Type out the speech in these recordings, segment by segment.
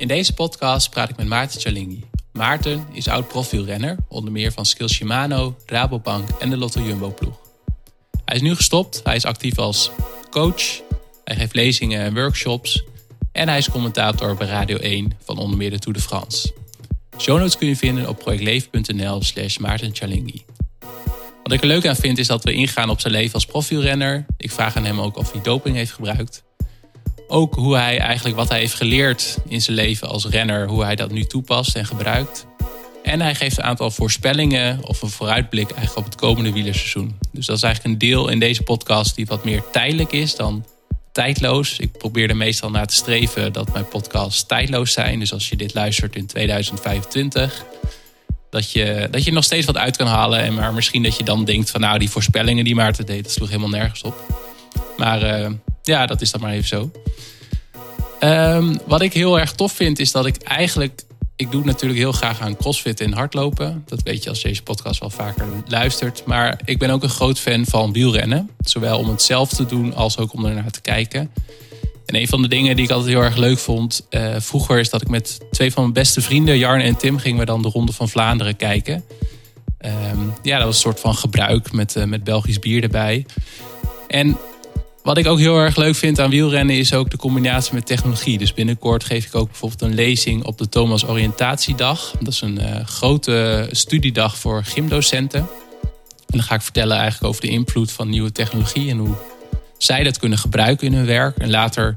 In deze podcast praat ik met Maarten Cialinghi. Maarten is oud profielrenner, onder meer van Skills Shimano, Rabobank en de Lotto Jumbo ploeg. Hij is nu gestopt, hij is actief als coach, hij geeft lezingen en workshops en hij is commentator bij Radio 1 van onder meer de Tour de France. Show notes kun je vinden op projectleven.nl slash Maarten Cialinghi. Wat ik er leuk aan vind is dat we ingaan op zijn leven als profielrenner. Ik vraag aan hem ook of hij doping heeft gebruikt. Ook hoe hij eigenlijk wat hij heeft geleerd in zijn leven als renner, hoe hij dat nu toepast en gebruikt. En hij geeft een aantal voorspellingen of een vooruitblik eigenlijk op het komende wielerseizoen. Dus dat is eigenlijk een deel in deze podcast die wat meer tijdelijk is dan tijdloos. Ik probeer er meestal naar te streven dat mijn podcasts tijdloos zijn. Dus als je dit luistert in 2025, dat je, dat je nog steeds wat uit kan halen. En maar misschien dat je dan denkt van nou, die voorspellingen die Maarten deed, dat sloeg helemaal nergens op. Maar uh, ja, dat is dan maar even zo. Um, wat ik heel erg tof vind, is dat ik eigenlijk. Ik doe natuurlijk heel graag aan crossfit en hardlopen. Dat weet je als deze podcast wel vaker luistert. Maar ik ben ook een groot fan van wielrennen. Zowel om het zelf te doen als ook om er naar te kijken. En een van de dingen die ik altijd heel erg leuk vond uh, vroeger is dat ik met twee van mijn beste vrienden, Jarn en Tim, gingen we dan de Ronde van Vlaanderen kijken. Um, ja, dat was een soort van gebruik met, uh, met Belgisch bier erbij. En wat ik ook heel erg leuk vind aan wielrennen is ook de combinatie met technologie. Dus binnenkort geef ik ook bijvoorbeeld een lezing op de Thomas Oriëntatiedag. Dat is een uh, grote studiedag voor gymdocenten. En dan ga ik vertellen eigenlijk over de invloed van nieuwe technologie en hoe zij dat kunnen gebruiken in hun werk. En later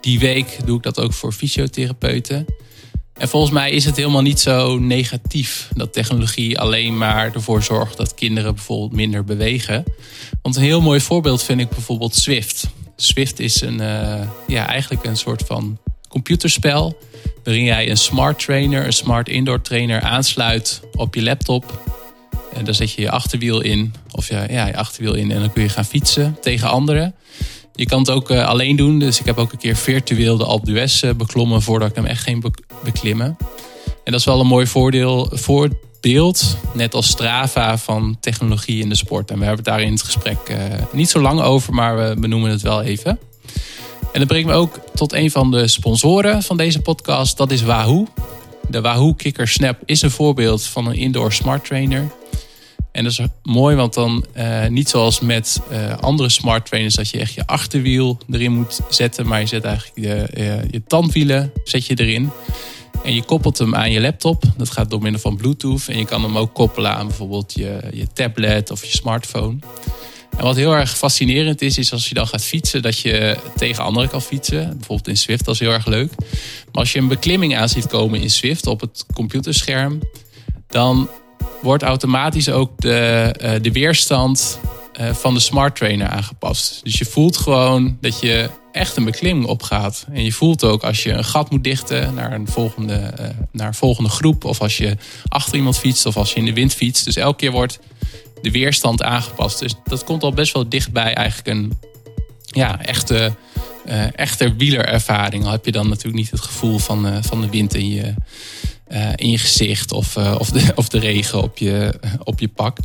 die week doe ik dat ook voor fysiotherapeuten. En volgens mij is het helemaal niet zo negatief dat technologie alleen maar ervoor zorgt dat kinderen bijvoorbeeld minder bewegen. Want een heel mooi voorbeeld vind ik bijvoorbeeld Swift. Swift is een, uh, ja, eigenlijk een soort van computerspel. Waarin jij een smart trainer, een smart indoor trainer aansluit op je laptop. En daar zet je je achterwiel in, of ja, ja, je achterwiel in, en dan kun je gaan fietsen tegen anderen. Je kan het ook uh, alleen doen. Dus ik heb ook een keer virtueel de Alpe d'Huez uh, beklommen voordat ik hem echt ging be beklimmen. En dat is wel een mooi voordeel, voorbeeld, net als Strava, van technologie in de sport. En we hebben het daar in het gesprek uh, niet zo lang over, maar we benoemen het wel even. En dat brengt me ook tot een van de sponsoren van deze podcast. Dat is Wahoo. De Wahoo Kicker Snap is een voorbeeld van een indoor smart trainer. En dat is mooi, want dan uh, niet zoals met uh, andere smart trainers dat je echt je achterwiel erin moet zetten, maar je zet eigenlijk je, uh, je tandwielen zet je erin. En je koppelt hem aan je laptop. Dat gaat door middel van Bluetooth. En je kan hem ook koppelen aan bijvoorbeeld je, je tablet of je smartphone. En wat heel erg fascinerend is, is als je dan gaat fietsen, dat je tegen anderen kan fietsen. Bijvoorbeeld in Swift, dat is heel erg leuk. Maar als je een beklimming aan ziet komen in Swift op het computerscherm, dan wordt automatisch ook de, uh, de weerstand uh, van de smart trainer aangepast. Dus je voelt gewoon dat je echt een beklimming opgaat. En je voelt ook als je een gat moet dichten naar een volgende, uh, naar volgende groep. Of als je achter iemand fietst of als je in de wind fietst. Dus elke keer wordt de weerstand aangepast. Dus dat komt al best wel dichtbij eigenlijk een ja, echte, echte wielerervaring. Al heb je dan natuurlijk niet het gevoel van, van de wind in je uh, in je gezicht of, uh, of, de, of de regen op je, op je pak.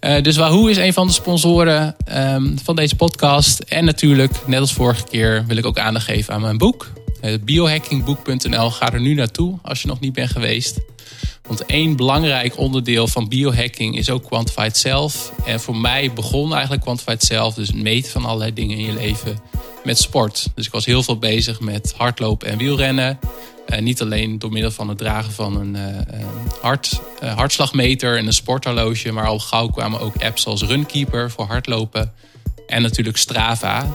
Uh, dus Wahoo is een van de sponsoren um, van deze podcast. En natuurlijk, net als vorige keer, wil ik ook aandacht geven aan mijn boek. biohackingboek.nl. Ga er nu naartoe als je nog niet bent geweest. Want één belangrijk onderdeel van biohacking is ook Quantified Self. En voor mij begon eigenlijk Quantified Self, dus het meten van allerlei dingen in je leven, met sport. Dus ik was heel veel bezig met hardlopen en wielrennen. Uh, niet alleen door middel van het dragen van een uh, hart, uh, hartslagmeter en een sporthorloge, maar al gauw kwamen ook apps als Runkeeper voor hardlopen. En natuurlijk Strava.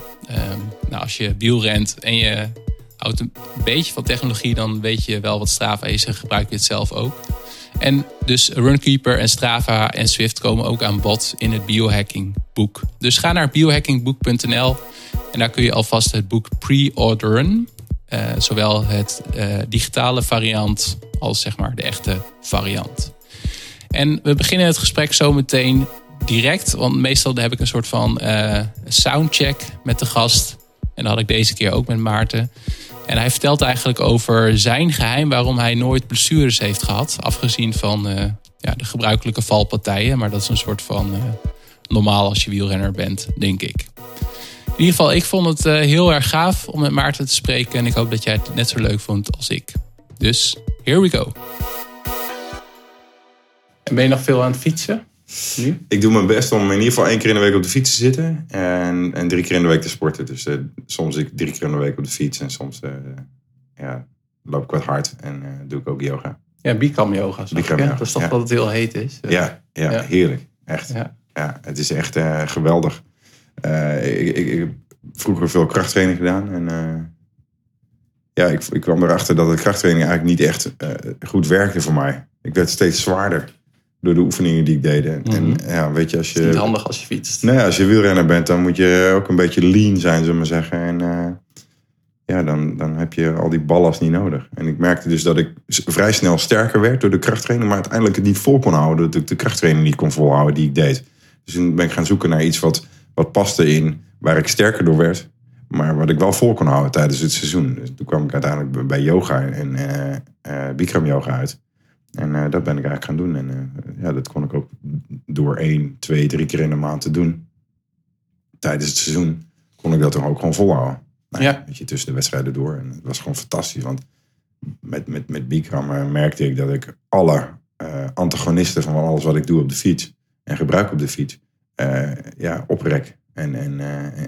nou, als je wielrent en je houdt een beetje van technologie, dan weet je wel wat Strava is en gebruik je het zelf ook. En dus Runkeeper en Strava en Swift komen ook aan bod in het biohacking boek. Dus ga naar biohackingboek.nl en daar kun je alvast het boek pre-orderen. Uh, zowel het uh, digitale variant als zeg maar de echte variant. En we beginnen het gesprek zo meteen direct, want meestal heb ik een soort van uh, soundcheck met de gast. En dat had ik deze keer ook met Maarten. En hij vertelt eigenlijk over zijn geheim waarom hij nooit blessures heeft gehad. Afgezien van ja, de gebruikelijke valpartijen. Maar dat is een soort van normaal als je wielrenner bent, denk ik. In ieder geval, ik vond het uh, heel erg gaaf om met Maarten te spreken. En ik hoop dat jij het net zo leuk vond als ik. Dus, here we go. En ben je nog veel aan het fietsen? Nu? Ik doe mijn best om in ieder geval één keer in de week op de fiets te zitten. En, en drie keer in de week te sporten. Dus uh, soms ik drie keer in de week op de fiets. En soms uh, ja, loop ik wat hard. En doe ik ook yoga. Ja, Bikram yoga. Bikram yoga. Dat is toch ja. wat het heel heet is. Ja, ja, ja. heerlijk. Echt. Ja. ja. het is echt geweldig. ik, ik, ik, heb vroeger veel krachttraining gedaan. En ja, ik, ik kwam erachter dat de krachttraining eigenlijk niet echt goed werkte voor mij. Ik werd steeds zwaarder door de oefeningen die ik deed. En mhm. ja, weet je, als je. Het is niet handig als je fietst. Nee, als je wielrenner bent, dan moet je ook een beetje lean zijn, zullen we maar zeggen. En uh, ja, dan, dan heb je al die ballast niet nodig. En ik merkte dus dat ik vrij snel sterker werd door de krachttraining, maar uiteindelijk het niet vol kon houden. Dat ik de krachttraining niet kon volhouden die ik deed. Dus toen ben ik gaan zoeken naar iets wat, wat paste in, waar ik sterker door werd. Maar wat ik wel vol kon houden tijdens het seizoen. Dus toen kwam ik uiteindelijk bij yoga en uh, uh, Bikram yoga uit. En uh, dat ben ik eigenlijk gaan doen. En uh, ja, dat kon ik ook door één, twee, drie keer in de maand te doen. Tijdens het seizoen kon ik dat dan ook gewoon volhouden. Nou, ja. Weet je, tussen de wedstrijden door. En het was gewoon fantastisch. Want met, met, met Bikram uh, merkte ik dat ik alle antagonisten van alles wat ik doe op de fiets en gebruik op de fiets, ja, oprek en, en,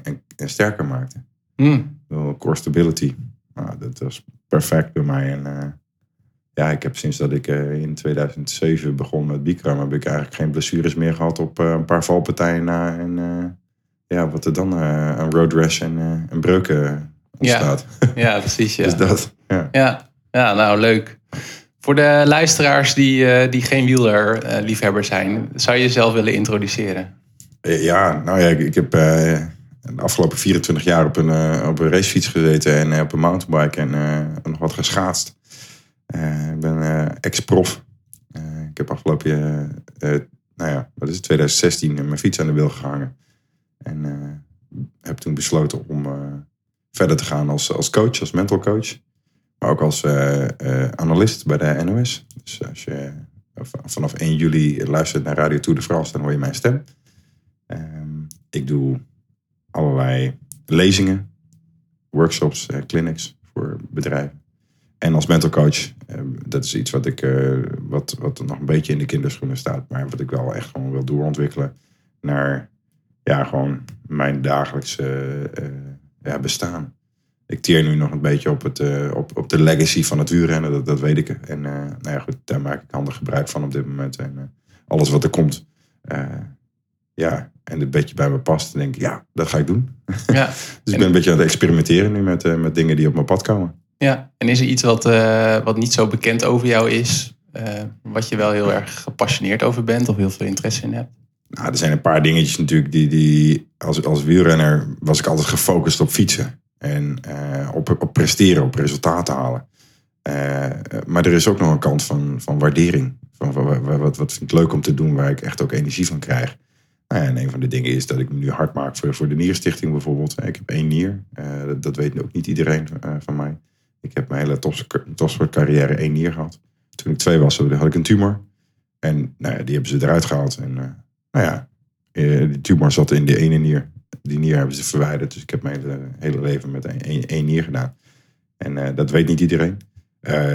en, en, sterker maakte. Mm. Core stability. Nou, dat was perfect bij mij. En ja, ik heb sinds dat ik uh, in 2007 begon met Bikram, heb ik eigenlijk geen blessures meer gehad op uh, een paar valpartijen na. En uh, ja, wat er dan aan road rash en, en breuken ontstaat. Ja, ja precies. Ja. dus dat, ja. ja. Ja, nou leuk. Voor de luisteraars die, die geen wielerliefhebber zijn, zou je jezelf willen introduceren? Ja, nou ja, ik, ik heb de afgelopen 24 jaar op een, op een racefiets gezeten en op een mountainbike en nog wat geschaatst. Uh, ik ben uh, ex-prof. Uh, ik heb afgelopen, nou ja, wat is het, 2016 mijn fiets aan de wil gehangen. En heb toen besloten om verder te gaan als, als coach, als mental coach. Maar ook als analist bij de NOS. Dus als je vanaf 1 juli luistert naar Radio Tour de France, dan hoor je mijn stem. Ehm, ik doe allerlei lezingen, workshops, clinics voor bedrijven. En als mental coach, eh, dat is iets wat ik uh, wat, wat nog een beetje in de kinderschoenen staat, maar wat ik wel echt gewoon wil doorontwikkelen naar ja, gewoon mijn dagelijkse uh, ja, bestaan. Ik teer nu nog een beetje op, het, op, op de legacy van het wielrennen, dat, dat weet ik. En nou ja, goed, daar maak ik handig gebruik van op dit moment. En alles wat er komt, ja, en het beetje bij me past, dan denk ik, ja, dat ga ik doen. Ja. dus ik ben een beetje aan het experimenteren nu met, met dingen die op mijn pad komen. Ja, en is er iets wat, uh, wat niet zo bekend over jou is, uh, wat je wel heel erg gepassioneerd over bent of heel veel interesse in hebt? Nou, er zijn een paar dingetjes natuurlijk die, die als, als wielrenner was ik altijd gefocust op fietsen. En uh, op, op presteren, op resultaten halen. maar er is ook nog een kant van, van waardering. Van, wat, wat, wat vind ik leuk om te doen waar ik echt ook energie van krijg. Nou en een van de dingen is dat ik me nu hard maak voor, voor de Nierstichting bijvoorbeeld. Ik heb één nier. Dat, dat, weet ook niet iedereen van mij. Ik heb mijn hele topsportcarrière één nier gehad. Toen ik twee was, had ik een tumor. En nou ja, die hebben ze eruit gehaald. En uh, nou ja, eh, die tumor zat in de ene nier. Die nier hebben ze verwijderd. Dus ik heb mijn hele, leven met één, één, nier gedaan. En uh, dat weet niet iedereen.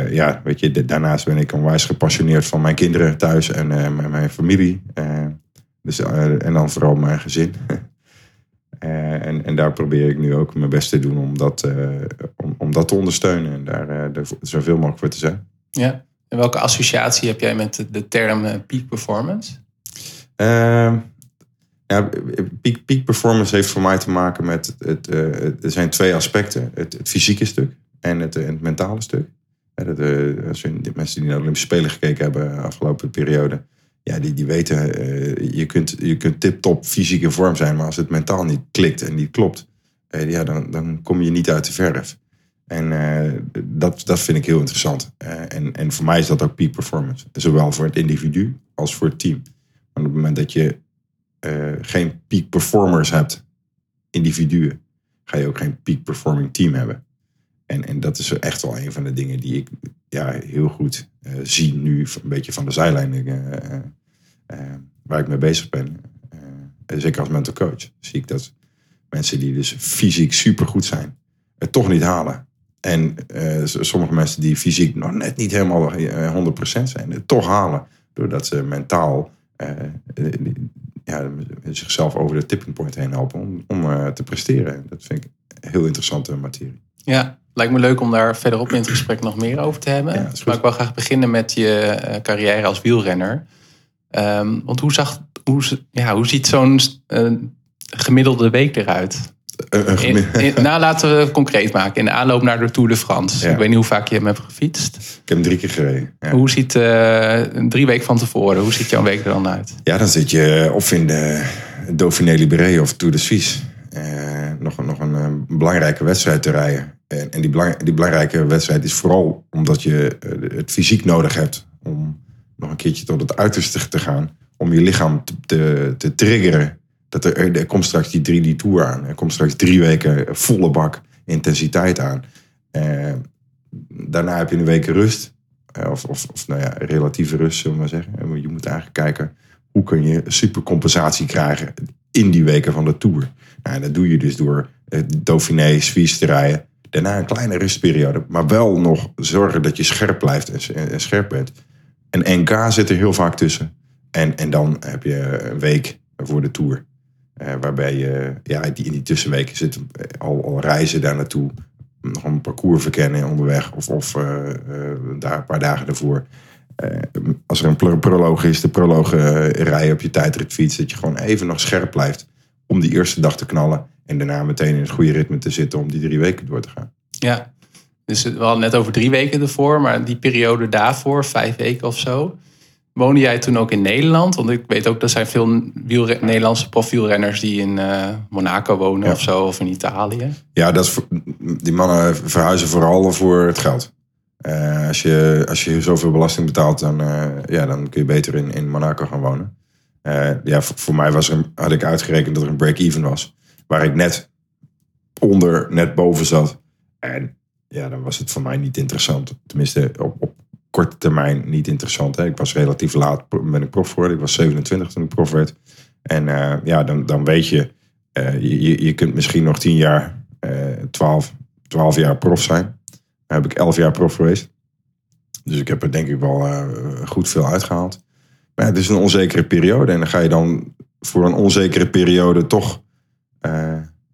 Ja, weet je, daarnaast ben ik onwijs gepassioneerd van mijn kinderen thuis en mijn, mijn, familie. dus, en dan vooral mijn gezin. Uh, en, en daar probeer ik nu ook mijn best te doen om dat, uh, om, om dat te ondersteunen en daar, er zoveel mogelijk voor te zijn. Ja, en welke associatie heb jij met de, de term peak performance? Ehm, ja, peak, peak performance heeft voor mij te maken met het, er zijn twee aspecten: het, het fysieke stuk en het, het mentale stuk. Dat, als je, mensen die naar de Olympische Spelen gekeken hebben de afgelopen periode, ja, die, die weten, uh, je kunt, je kunt tip-top fysiek in vorm zijn, maar als het mentaal niet klikt en niet klopt, uh, ja, dan, dan kom je niet uit de verf. En uh, dat, dat vind ik heel interessant. en, en voor mij is dat ook peak performance. Zowel voor het individu als voor het team. Maar op het moment dat je geen peak performers hebt, individuen, ga je ook geen peak performing team hebben. En, en dat is echt wel een van de dingen die ik ja, heel goed zie nu, een beetje van de zijlijn, waar ik mee bezig ben. zeker als mental coach zie ik dat mensen die dus fysiek supergoed zijn, het toch niet halen. En uh, sommige mensen die fysiek nog net niet helemaal 100% zijn, het toch halen. Doordat ze mentaal uh, ja, zichzelf over de tipping point heen helpen om, om te presteren. Dat vind ik heel interessante materie. Ja, lijkt me leuk om daar verderop in het gesprek nog meer over te hebben. maar ik wil graag beginnen met je carrière als wielrenner. Um, want hoe, zag, hoe, ja, hoe ziet zo'n uh, gemiddelde week eruit? In, nou, laten we het concreet maken. In de aanloop naar de Tour de France. Ik weet niet hoe vaak je hem hebt gefietst. Ik heb hem drie keer gereden. Ja. Hoe ziet uh, drie weken van tevoren, hoe ziet jouw week er dan uit? Ja, dan zit je of in de Dauphiné Libéré of Tour de Suisse. Uh, nog, nog een belangrijke wedstrijd te rijden. En, en die, belang, die belangrijke wedstrijd is vooral omdat je het fysiek nodig hebt om nog een keertje tot het uiterste te gaan. Om je lichaam te, te, triggeren. Dat er, er komt straks die 3D Tour aan. Er komt straks drie weken volle bak intensiteit aan. Eh, daarna heb je een week rust. Eh, of, of, nou ja, relatieve rust, zullen we maar zeggen. Je moet eigenlijk kijken hoe kun je supercompensatie krijgen in die weken van de Tour. Nou, dat doe je dus door uh, Dauphiné, Suisse te rijden. Daarna een kleine rustperiode. Maar wel nog zorgen dat je scherp blijft en, en scherp bent. En NK zit er heel vaak tussen. En, en dan heb je een week voor de Tour. Uh, waarbij je ja, die, in die tussenweken zit al, al reizen daar naartoe. Nog een parcours verkennen onderweg. Of, of uh, daar een paar dagen ervoor. als er een proloog is, de proloog rijden op je tijdritfiets. Dat je gewoon even nog scherp blijft om die eerste dag te knallen. En daarna meteen in het goede ritme te zitten om die drie weken door te gaan. Ja, dus we hadden net over drie weken ervoor, maar die periode daarvoor, vijf weken of zo. Woonde jij toen ook in Nederland? Want ik weet ook dat zijn veel Nederlandse profielrenners die in uh, Monaco wonen of zo, of in Italië. Ja, dat is, die mannen verhuizen vooral voor het geld. Uh, als, je, als je zoveel belasting betaalt, dan, uh, ja, dan kun je beter in, in Monaco gaan wonen. ja, voor, voor, mij was er, had ik uitgerekend dat er een break-even was. Waar ik net onder, net boven zat. En ja, dan was het voor mij niet interessant. Tenminste, op, op korte termijn niet interessant. Hè. Ik was relatief laat ben ik prof geworden. Ik was 27 toen ik prof werd. En uh, ja, dan, dan weet je, uh, je, je kunt misschien nog 10 jaar, uh, 12, 12 jaar prof zijn. Dan heb ik 11 jaar prof geweest. Dus ik heb er denk ik wel uh, goed veel uitgehaald. Maar het is een onzekere periode. En dan ga je dan voor een onzekere periode toch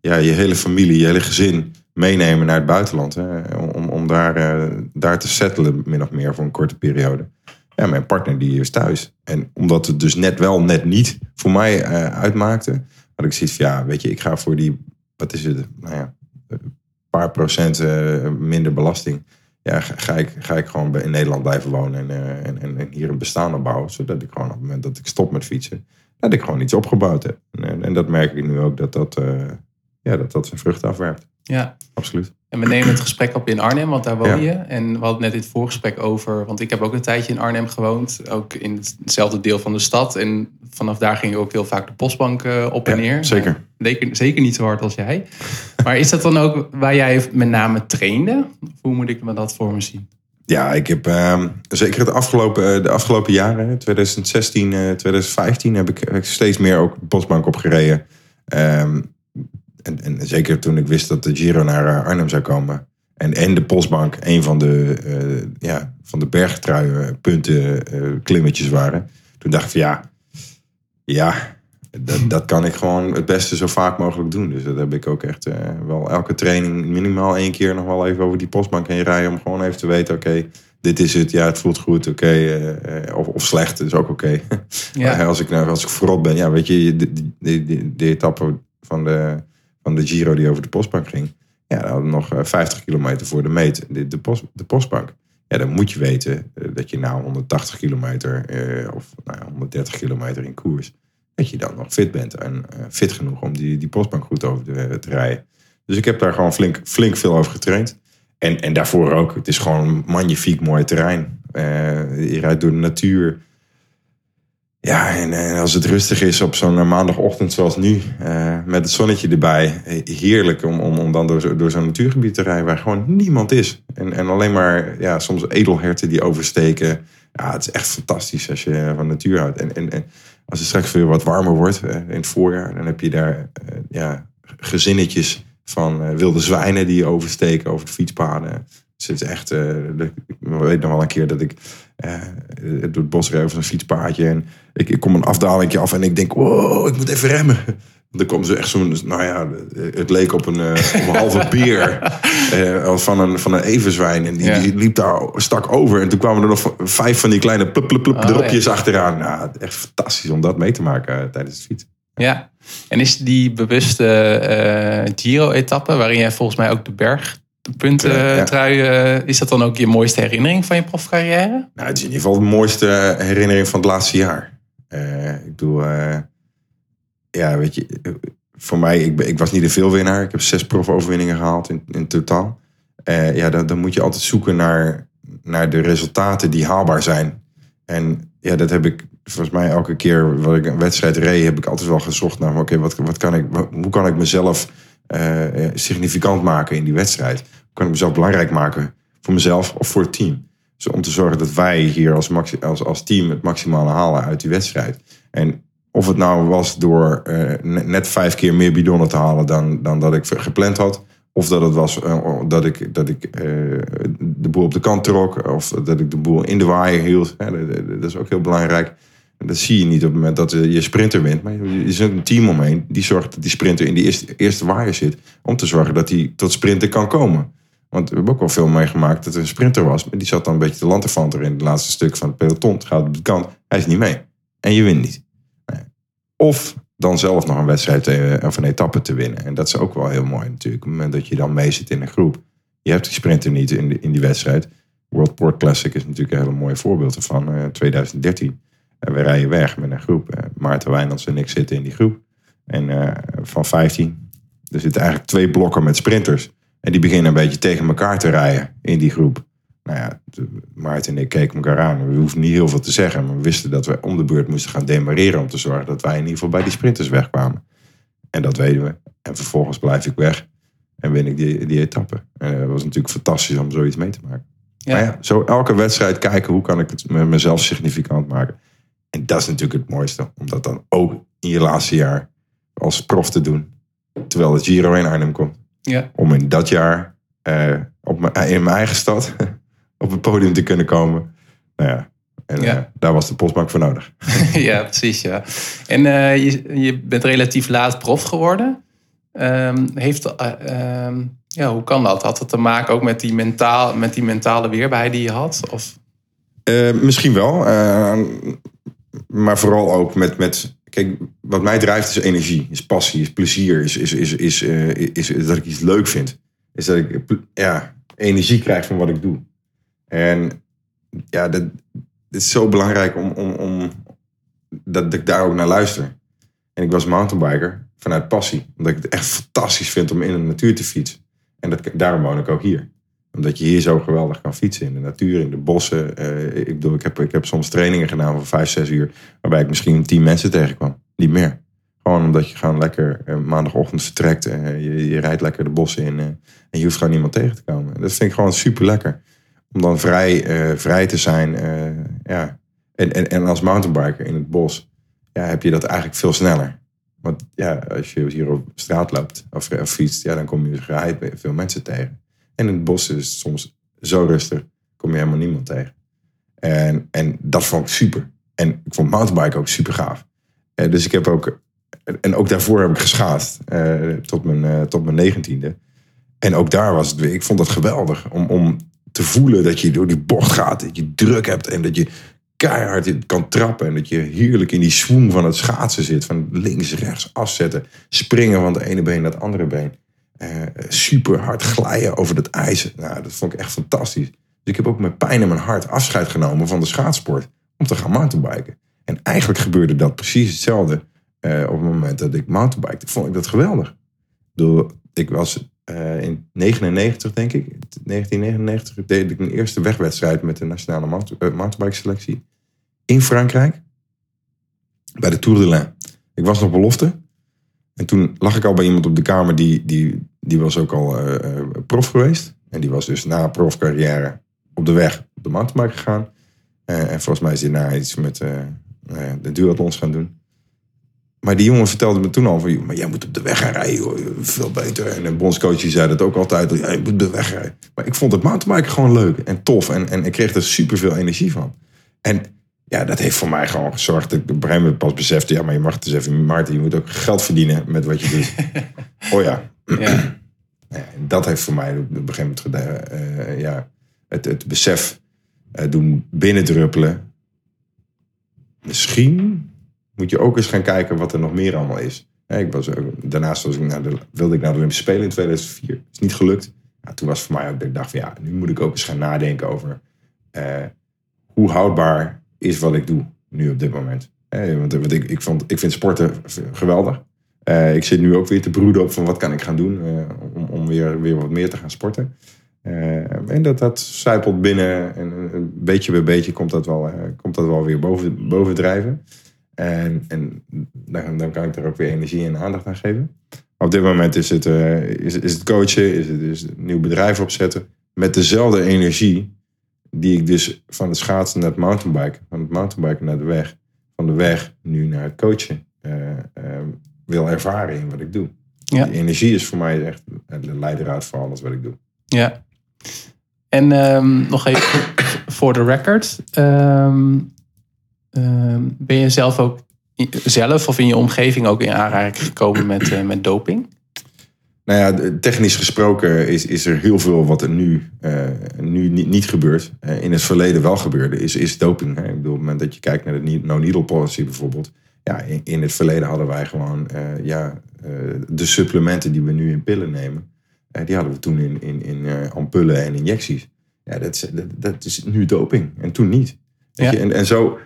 ja, je hele familie, je hele gezin meenemen naar het buitenland. Hè, om, om daar, uh, daar te settelen, min of meer, voor een korte periode. Ja, mijn partner die is thuis. En omdat het dus net wel, net niet voor mij uh, uitmaakte, had ik zoiets van, ja, weet je, ik ga voor die, wat is het, nou ja, een paar procent uh, minder belasting. Ja, ga ik, ga ik gewoon in Nederland blijven wonen en, en, en, hier een bestaan opbouwen. Zodat ik gewoon op het moment dat ik stop met fietsen, dat ik gewoon iets opgebouwd heb. En, en dat merk ik nu ook, dat dat, ja, dat, dat zijn vruchten afwerpt. Ja, absoluut. En we nemen het gesprek op in Arnhem, want daar woon je. En we hadden net in het voorgesprek over, want ik heb ook een tijdje in Arnhem gewoond. Ook in hetzelfde deel van de stad. En vanaf daar ging je ook heel vaak de postbank uh, op en neer. Zeker. Zeker, zeker niet zo hard als jij. Maar is dat dan ook waar jij met name trainde? Of hoe moet ik me dat voor me zien? Ja, ik heb uh, zeker de afgelopen, de afgelopen jaren, 2016, uh, 2015, heb ik, heb ik steeds meer ook de postbank opgereden. Um, en, en zeker toen ik wist dat de Giro naar eh, Arnhem zou komen. En, en de Postbank een van de, uh, ja, van de bergtruipunten uh, klimmetjes waren. Toen dacht ik van ja, ja dat, dat kan ik gewoon het beste zo vaak mogelijk doen. Dus dat heb ik ook echt uh, wel elke training minimaal één keer nog wel even over die postbank heen rijden. Om gewoon even te weten, oké, dit is het. Ja, het voelt goed, oké. Okay, of, of slecht, is ook oké. Okay. Ja. als, ik, nou, als ik verrot ben, ja, weet je, de, de etappe van de van de Giro die over de postbank ging. Ja, dan hadden nog 50 eh, kilometer voor de meet, de, de, post, de postbank. Ja, dan moet je weten eh, dat je nou 180 kilometer eh, of nou ja, 130 kilometer in koers, dat je dan nog fit bent en fit genoeg om die, die postbank goed over te rijden. Dus ik heb daar gewoon flink, flink veel over getraind. En, en daarvoor ook, het is gewoon een magnifiek mooi terrein. je rijdt door de natuur. Ja, en, als het rustig is op zo'n eh, maandagochtend zoals nu, uh, met het zonnetje erbij, eh, heerlijk om, om, om dan door, door zo'n natuurgebied te rijden waar gewoon niemand is. En, en alleen maar ja, soms edelherten die oversteken. Ja, het is echt fantastisch als je van natuur houdt. En, en, als het straks weer wat warmer wordt in het voorjaar, dan heb je daar ja, gezinnetjes van eh, wilde zwijnen die oversteken over de fietspaden. Dus het is echt, eh, ik weet nog wel een keer dat ik eh, door het bos reed over een fietspaadje. En ik, ik kom een afdalingje af en ik denk, wow, ik moet even remmen. Dan kwam ze echt zo'n, nou ja, het leek op een, eh, op een halve beer eh, van, een, van een everzwijn. En die, Ja. die liep daar stak over. En toen kwamen er nog vijf van die kleine plup, plup, plup Oh, dropjes achteraan. Nou, echt fantastisch om dat mee te maken tijdens het fietsen. Ja. En is die bewuste Giro-etappe, waarin jij volgens mij ook de ja. trui, eh, is dat dan ook je mooiste herinnering van je profcarrière? Nou, het is in ieder geval de mooiste herinnering van het laatste jaar. Eh, ik bedoel, eh, ja, weet je, eh, voor mij, ik, ik was niet de veelwinnaar. Ik heb zes profoverwinningen gehaald in, in totaal. Eh, ja, dan, dan moet je altijd zoeken naar, naar de resultaten die haalbaar zijn. En ja, dat heb ik volgens mij elke keer wat ik een wedstrijd reed, heb ik altijd wel gezocht naar, oké, wat, wat kan ik, hoe kan ik mezelf eh, significant maken in die wedstrijd? Hoe kan ik mezelf belangrijk maken voor mezelf of voor het team? Dus om te zorgen dat wij hier als, als, als team het maximale halen uit die wedstrijd. En of het nou was door eh, net, vijf keer meer bidonnen te halen dan, dan dat ik gepland had. Of dat het was eh, dat ik, dat ik eh, de boel op de kant trok. Of dat ik de boel in de waaier hield. Dat is ook heel belangrijk. Dat zie je niet op het moment dat eh, je sprinter wint. Maar je zit een team omheen die zorgt dat die sprinter in die eerste, eerste waaier zit. Om te zorgen dat hij tot sprinten kan komen. Want we hebben ook wel veel meegemaakt dat er een sprinter was. Maar die zat dan een beetje te lanterfanter in het laatste stuk van het peloton. Het gaat op de kant. Hij is niet mee. En je wint niet. Of dan zelf nog een wedstrijd eh, of een etappe te winnen. En dat is ook wel heel mooi natuurlijk. Op het moment dat je dan mee zit in een groep. Je hebt die sprinter niet in, de, in die wedstrijd. World Port Classic is natuurlijk een hele mooie voorbeeld ervan. eh 2013. En we rijden weg met een groep. Eh, Maarten Wijnands en ik zitten in die groep. En eh, van 15. Er zitten eigenlijk twee blokken met sprinters. En die beginnen een beetje tegen elkaar te rijden in die groep. Nou ja, Maarten en ik keken elkaar aan. We hoefden niet heel veel te zeggen. Maar we wisten dat we om de beurt moesten gaan demareren. Om te zorgen dat wij in ieder geval bij die sprinters wegkwamen. En dat weten we. En vervolgens blijf ik weg. En win ik die, die etappe. En dat was natuurlijk fantastisch om zoiets mee te maken. Ja. Maar ja, zo elke wedstrijd kijken hoe kan ik het met mezelf significant maken. En dat is natuurlijk het mooiste. Om dat dan ook in je laatste jaar als prof te doen. Terwijl het Giro in Arnhem komt. Ja. Om in dat jaar eh, op mijn, in mijn eigen stad op het podium te kunnen komen. Nou ja, en Ja. eh, daar was de postbank voor nodig. ja, precies. Ja. En eh, je, je bent relatief laat prof geworden. Ehm, heeft, eh, ehm, ja, hoe kan dat? Had het te maken ook met die, mentaal, met die mentale weerbaarheid die je had? Of, misschien wel. Maar vooral ook met, met. Kijk, wat mij drijft is energie, is passie, is plezier, is, is, is, is, eh, is, dat ik iets leuk vind. Is dat ik ja, energie krijg van wat ik doe. En ja, dat, is zo belangrijk om, om, om dat ik daar ook naar luister. En ik was mountainbiker vanuit passie. Omdat ik het echt fantastisch vind om in de natuur te fietsen. En dat, daarom woon ik ook hier omdat je hier zo geweldig kan fietsen in de natuur, in de bossen. Eh, ik bedoel, ik heb, ik heb soms trainingen gedaan van vijf, zes uur. Waarbij ik misschien tien mensen tegenkwam. Niet meer. Gewoon omdat je gewoon lekker eh, maandagochtend vertrekt. eh, je, je rijdt lekker de bossen in. en je hoeft gewoon niemand tegen te komen. En Dat vind ik gewoon super lekker. Om dan vrij, vrij te zijn. ja. en, en, en als mountainbiker in het bos ja, heb je dat eigenlijk veel sneller. Want ja, als je hier op straat loopt of, of fietst, ja, dan kom je geheid veel mensen tegen. En in het bos is het soms zo rustig, kom je helemaal niemand tegen. En, en dat vond ik super. En ik vond mountainbiken ook super gaaf. Eh, dus ik heb ook, en ook daarvoor heb ik geschaatst eh, tot, mijn, eh, tot mijn negentiende. En ook daar was het ik vond het geweldig om, om te voelen dat je door die bocht gaat, dat je druk hebt en dat je keihard kan trappen. En dat je heerlijk in die swoon van het schaatsen zit. Van links, rechts, afzetten. Springen van het ene been naar het andere been. Eh, super hard glijden over het ijs. Nou, dat vond ik echt fantastisch. Dus ik heb ook met pijn in mijn hart afscheid genomen van de schaatsport. Om te gaan mountainbiken. En eigenlijk gebeurde dat precies hetzelfde. eh, op het moment dat ik mountainbikte. Vond ik dat geweldig. Bedoel, ik was eh, in 99 denk ik. 1999 deed ik mijn eerste wegwedstrijd met de nationale mount- mountainbike selectie. In Frankrijk. Bij de Tour de l'Ain. Ik was nog belofte. En toen lag ik al bij iemand op de kamer die, die, die was ook al eh, eh, prof geweest. En die was dus na profcarrière op de weg op de mountainbike gegaan. Eh, en volgens mij is hij na iets met ja, de duathlons gaan doen. maar die jongen vertelde me toen al van, joh, maar jij moet op de weg gaan rijden, veel beter. En de bondscoach zei dat ook altijd, ja, je moet de weg rijden. Maar ik vond het mountainbiken gewoon leuk en tof en, en ik kreeg er super veel energie van. En ja, dat heeft voor mij gewoon gezorgd dat ik op een gegeven moment pas besefte, ja, maar je mag het dus even, Maarten, je moet ook geld verdienen met wat je doet. oh ja. Ja. Dat heeft voor mij op een gegeven moment eh, ja, het, het besef eh, doen binnendruppelen. Misschien moet je ook eens gaan kijken wat er nog meer allemaal is. Ik was, ook- daarnaast was ik naar de, wilde ik naar de Olympische Spelen in 2004. Is niet gelukt. Ja, toen was voor mij ook dat ik dacht van ja, nu moet ik ook eens gaan nadenken over eh, hoe houdbaar is wat ik doe nu op dit moment. Hè, want want ik, ik, vond, ik vind sporten geweldig. Eh, ik zit nu ook weer te broeden op van wat kan ik gaan doen eh, om, om weer, weer wat meer te gaan sporten. Eh, en dat, dat zijpelt binnen en eh, een beetje bij beetje komt dat wel, eh, komt dat wel weer boven, bovendrijven. En, en dan, dan kan ik er ook weer energie en aandacht aan geven. Op dit moment is het, eh, is, is het coachen, is het, is het een nieuw bedrijf opzetten. Met dezelfde energie die ik dus van het schaatsen naar het mountainbiken, van het mountainbiken naar de weg, van de weg nu naar het coachen eh, eh, wil ervaren in wat ik doe. Ja. Die energie is voor mij echt de leidraad voor alles wat ik doe. Ja. En ehm, nog even voor de record. Ehm, ehm, ben je zelf ook zelf of in je omgeving ook in aanraking gekomen met, eh, met doping? Nou ja, technisch gesproken is, is er heel veel wat er nu, eh, nu niet, niet gebeurt. Eh, in het verleden wel gebeurde, is, is doping. Hè? Ik bedoel, op het moment dat je kijkt naar de ne- no-needle policy bijvoorbeeld. Ja, in, in het verleden hadden wij gewoon eh, ja, de supplementen die we nu in pillen nemen. die hadden we toen in, in, in ampullen en injecties. Ja, dat is, dat, dat is nu doping. En toen niet. Ja. je? En, en zo...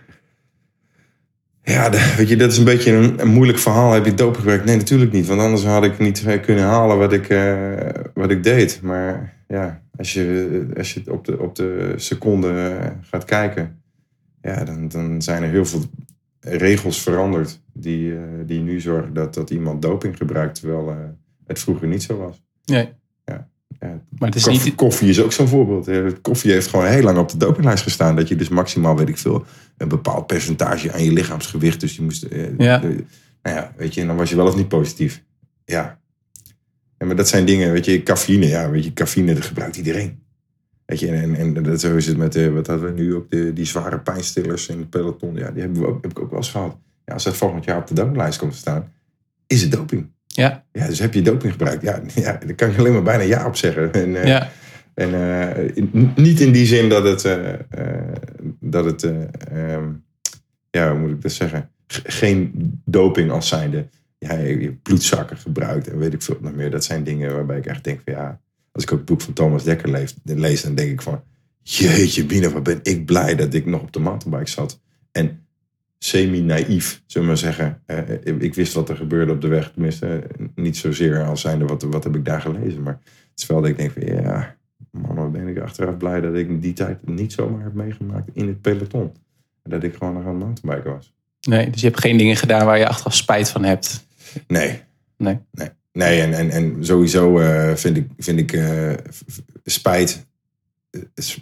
Ja, weet je, dat is een beetje een, moeilijk verhaal. Heb je doping gebruikt? Nee, natuurlijk niet. Want anders had ik niet eh, kunnen halen wat ik, eh, wat ik deed. Maar ja, als je, als je op, de, op de seconde eh, gaat kijken... Ja, dan, dan zijn er heel veel regels veranderd... die, die nu zorgen dat, dat iemand doping gebruikt... terwijl het vroeger niet zo was. Nee. Ja, Maar het is Koffie, niet. koffie is ook zo'n voorbeeld. Koffie heeft gewoon heel lang op de dopinglijst gestaan. Dat je dus maximaal, weet ik veel, een bepaald percentage aan je lichaamsgewicht. Dus je moest. eh, Ja. nou ja, weet je, en dan was je wel of niet positief. Ja. ja. Maar dat zijn dingen, weet je, cafeïne. Ja, weet je, cafeïne, dat gebruikt iedereen. Weet je, en, en, en dat, zo is het met, eh, wat hadden we nu ook, de, die zware pijnstillers in het peloton. Ja, die hebben we ook, heb ik ook wel eens gehad. Ja, als dat volgend jaar op de dopinglijst komt te staan, is het doping. Ja, Ja, dus heb je doping gebruikt? Ja, ja daar kan ik alleen maar bijna ja op zeggen. En, eh, ja, en eh, in- niet in die zin dat het, eh, dat het eh, ehm, ja, hoe moet ik dat zeggen? G- geen doping als zijnde, ja, je bloedzakken gebruikt en weet ik veel nog meer. Dat zijn dingen waarbij ik echt denk van ja, als ik ook het boek van Thomas Dekker lees, lees dan denk ik van, jeetje Bine, wat ben ik blij dat ik nog op de mountainbike zat. En semi-naïef, zullen we maar zeggen. Eh, ik wist wat er gebeurde op de weg. Tenminste, eh, niet zozeer als zijnde wat, wat heb ik daar gelezen. Maar het is wel dat ik denk van ja, man, wat ben ik achteraf blij dat ik die tijd niet zomaar heb meegemaakt in het peloton. En dat ik gewoon nog aan het mountainbiken was. nee. Dus je hebt geen dingen gedaan waar je achteraf spijt van hebt. Nee. Nee. Nee, nee en, en, en sowieso eh, vind ik, vind ik eh, spijt.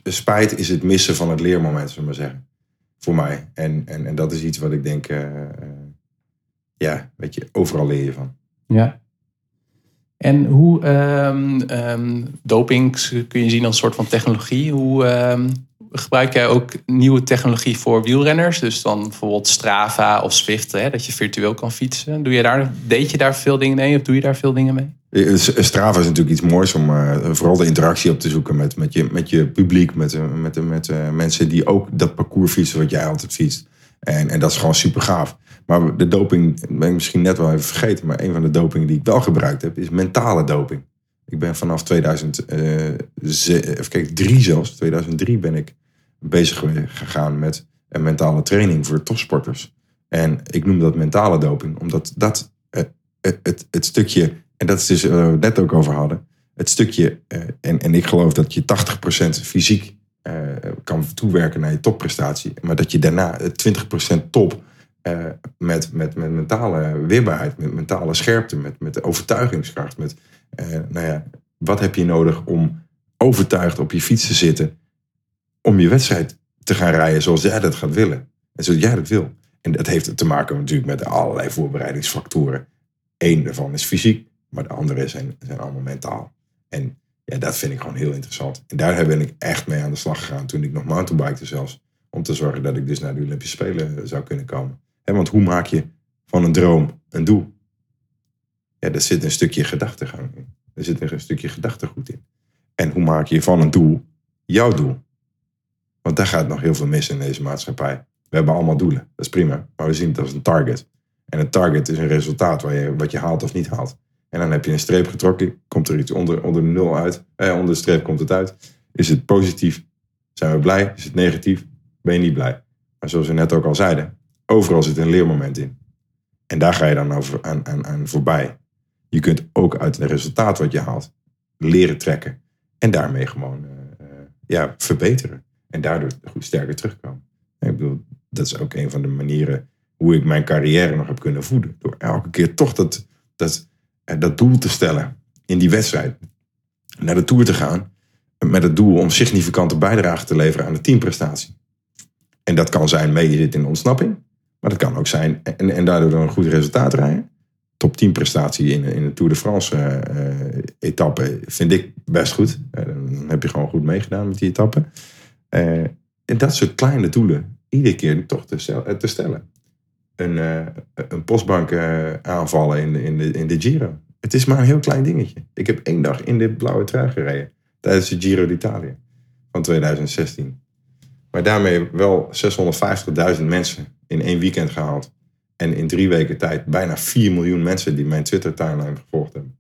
Spijt is het missen van het leermoment, zullen we maar zeggen. Voor mij. En, en, en dat is iets wat ik denk, eh, eh, ja, weet je, overal leer je van. Ja. En hoe ehm, ehm, doping kun je zien als een soort van technologie. Hoe ehm, gebruik jij ook nieuwe technologie voor wielrenners? Dus dan bijvoorbeeld Strava of Swift, hè, dat je virtueel kan fietsen. Doe je daar, deed je daar veel dingen mee of doe je daar veel dingen mee? Eh, S- Strava is natuurlijk iets moois om eh, vooral de interactie op te zoeken met, met, je, met je publiek, met, eh, met, met eh, mensen die ook dat parcours fietsen wat jij altijd fietst. En, en dat is gewoon super gaaf. Maar de doping, ben ik misschien net wel even vergeten, maar een van de dopingen die ik wel gebruikt heb, is mentale doping. Ik ben vanaf 2003 even kijken, drie zelfs, 2003 ben ik bezig gegaan met een mentale training voor topsporters. En ik noem dat mentale doping, omdat dat eh, het, het, het stukje, en dat is dus waar we het net ook over hadden, het stukje, eh, en, en ik geloof dat je 80% fysiek eh, kan toewerken naar je topprestatie, maar dat je daarna eh, 20% top eh, met, met, met mentale weerbaarheid, met mentale scherpte, met, met overtuigingskracht, met, eh, nou ja, wat heb je nodig om overtuigd op je fiets te zitten om je wedstrijd te gaan rijden zoals jij dat gaat willen. En zoals jij dat wil. En dat heeft te maken natuurlijk met allerlei voorbereidingsfactoren. Eén daarvan is fysiek, maar de andere zijn, zijn allemaal mentaal. En ja, dat vind ik gewoon heel interessant. En daar ben ik echt mee aan de slag gegaan toen ik nog mountainbikte zelfs. Om te zorgen dat ik dus naar de Olympische Spelen zou kunnen komen. En want hoe maak je van een droom een doel? Ja, daar zit een stukje gedachtegang in. Er zit een stukje gedachtegoed in. En hoe maak je van een doel jouw doel? Want daar gaat nog heel veel mis in deze maatschappij. We hebben allemaal doelen, dat is prima. Maar we zien het als een target. En een target is een resultaat waar je, wat je haalt of niet haalt. En dan heb je een streep getrokken, komt er iets onder, onder de nul uit. Eh, onder de streep komt het uit. Is het positief? Zijn we blij? Is het negatief? Ben je niet blij? Maar zoals we net ook al zeiden, overal zit een leermoment in. En daar ga je dan over aan, aan, aan voorbij. Je kunt ook uit het resultaat wat je haalt leren trekken. En daarmee gewoon uh, ja, verbeteren. En daardoor goed sterker terugkomen. ik bedoel, dat is ook een van de manieren hoe ik mijn carrière nog heb kunnen voeden. Door elke keer toch dat, dat, eh, dat doel te stellen in die wedstrijd. Naar de Tour te gaan met het doel om significante bijdrage te leveren aan de teamprestatie. En dat kan zijn mee in ontsnapping. Maar dat kan ook zijn en, en daardoor een goed resultaat rijden. Top 10 prestatie in, in de Tour de France uh, etappe vind ik best goed. Uh, dan heb je gewoon goed meegedaan met die etappe. en dat soort kleine doelen iedere keer toch te, te stellen een, een postbank aanvallen in de, in, de, in de Giro. Het is maar een heel klein dingetje. Ik heb één dag in dit blauwe trui gereden. Tijdens de Giro d'Italia van 2016. Maar daarmee wel 650.000 mensen in één weekend gehaald. En in drie weken tijd bijna 4 miljoen mensen die mijn Twitter-timeline gevolgd hebben.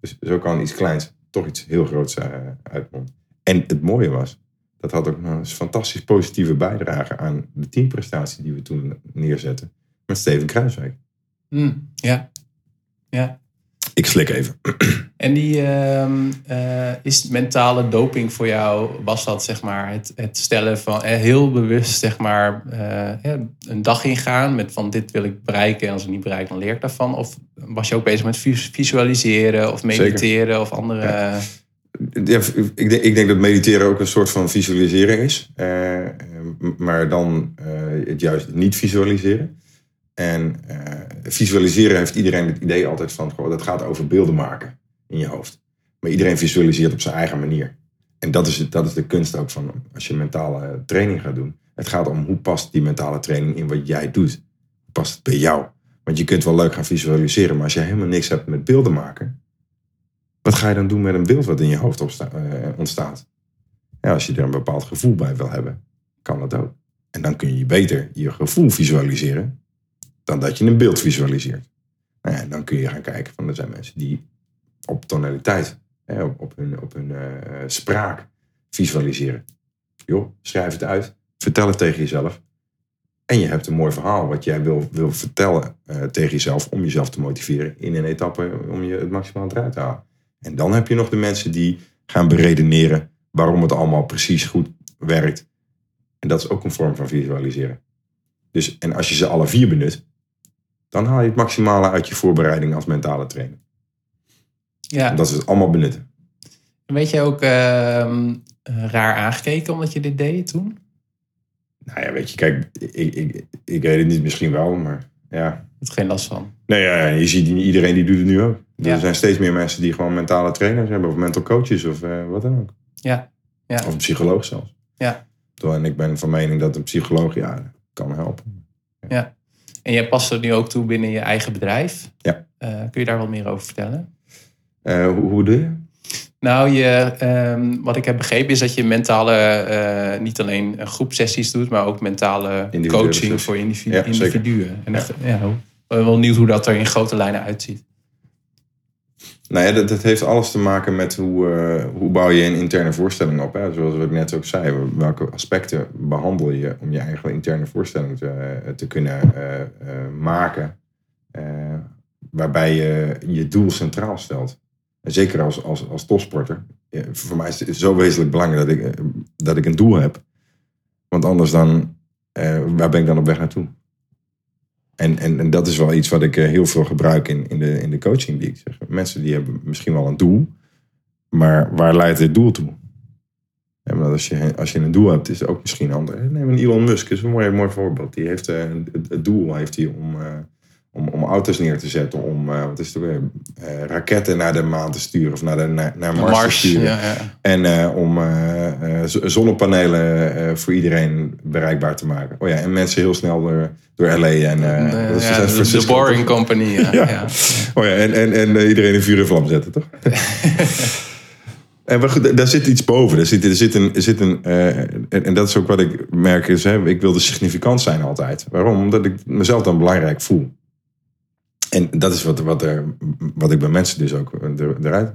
Dus zo kan iets kleins toch iets heel groots uh, uitkomen. En het mooie was, dat had ook een fantastisch positieve bijdrage aan de teamprestatie die we toen neerzetten. Met Steven Kruiswijk. Mm, ja. ja. Ik slik even. En die uh, uh, is mentale doping voor jou, was dat zeg maar het, het stellen van eh, heel bewust zeg maar uh, een dag ingaan met van dit wil ik bereiken en als ik niet bereik dan leer ik daarvan? Of was je ook bezig met visualiseren of mediteren of andere... Ja ja, ik, denk, ik denk dat mediteren ook een soort van visualiseren is. Maar dan het juist niet visualiseren. En uh, visualiseren heeft iedereen het idee altijd van... Goh, dat gaat over beelden maken in je hoofd. Maar iedereen visualiseert op zijn eigen manier. En dat is, dat is de kunst ook van als je mentale training gaat doen. Het gaat om hoe past die mentale training in wat jij doet. Past het bij jou? Want je kunt wel leuk gaan visualiseren... maar als je helemaal niks hebt met beelden maken wat ga je dan doen met een beeld wat in je hoofd eh, ontstaat? Ja, als je er een bepaald gevoel bij wil hebben, kan dat ook. En dan kun je beter je gevoel visualiseren dan dat je een beeld visualiseert. Nou ja, dan kun je gaan kijken van er zijn mensen die op tonaliteit, hè, op, hun, op hun uh, spraak visualiseren. Joh, schrijf het uit, vertel het tegen jezelf. En je hebt een mooi verhaal wat jij wil, wil vertellen uh, tegen jezelf om jezelf te motiveren in een etappe om je het maximaal eruit te halen. En dan heb je nog de mensen die gaan beredeneren waarom het allemaal precies goed werkt. En dat is ook een vorm van visualiseren. Dus, en als je ze alle vier benut, dan haal je het maximale uit je voorbereiding als mentale trainer. Ja. En dat is het allemaal benutten. Weet je ook uh, raar aangekeken omdat je dit deed toen? Nou ja, weet je, kijk, ik, ik, ik weet het niet misschien wel, maar ja. Het geen last van. Nee, ja, je ziet iedereen die doet het nu ook. Er zijn steeds meer mensen die gewoon mentale trainers hebben, of mental coaches of uh, wat dan ook. Ja. ja. Of een psycholoog zelfs. Ja. En ik ben van mening dat een psycholoog ja, kan helpen. Ja. ja. En jij past er nu ook toe binnen je eigen bedrijf. Ja. Uh, kun je daar wat meer over vertellen? Uh, hoe, hoe doe je? Nou, je, um, wat ik heb begrepen is dat je mentale, uh, niet alleen groepsessies doet, maar ook mentale coaching voor individu ja, individuen. En echt, ja. wel nieuw hoe dat er in grote lijnen uitziet. Nou ja, dat, dat heeft alles te maken met hoe, uh, hoe bouw je een interne voorstelling op. Hè? Zoals ik net ook zei, welke aspecten behandel je om je eigen interne voorstelling te, eh, te kunnen uh, maken. waarbij je je doel centraal stelt. En zeker als, als, als topsporter. voor mij is het zo wezenlijk belangrijk dat ik, dat ik een doel heb. Want anders dan, waar ben ik dan op weg naartoe? En, en, en dat is wel iets wat ik eh, heel veel gebruik in, in, de, in de coaching die ik zeg. Mensen die hebben misschien wel een doel, maar waar leidt dit doel toe? Ja, als je, als je een doel hebt, is het ook misschien anders. Neem een Elon Musk, is een mooi, mooi voorbeeld. Die heeft, uh, het doel heeft hij om, uh, om, om auto's neer te zetten, om uh, wat is het weer, raketten naar de maan te sturen of naar, de, naar, naar Mars, Mars, te sturen. ja, ja. En om zonnepanelen voor iedereen bereikbaar te maken. Oh ja, en mensen heel snel door, door LA en De, dat is ja, San de, Boring toch? Company. Ja. Ja. Oh ja, en, en, en iedereen in vuur en vlam zetten, toch? En maar goed, daar zit iets boven. Er zit, er zit een. Er zit een eh, en, en dat is ook wat ik merk. Is, hè, ik wilde significant zijn altijd. Waarom? Omdat ik mezelf dan belangrijk voel. En dat is wat, wat, er, wat ik bij mensen dus ook er, eruit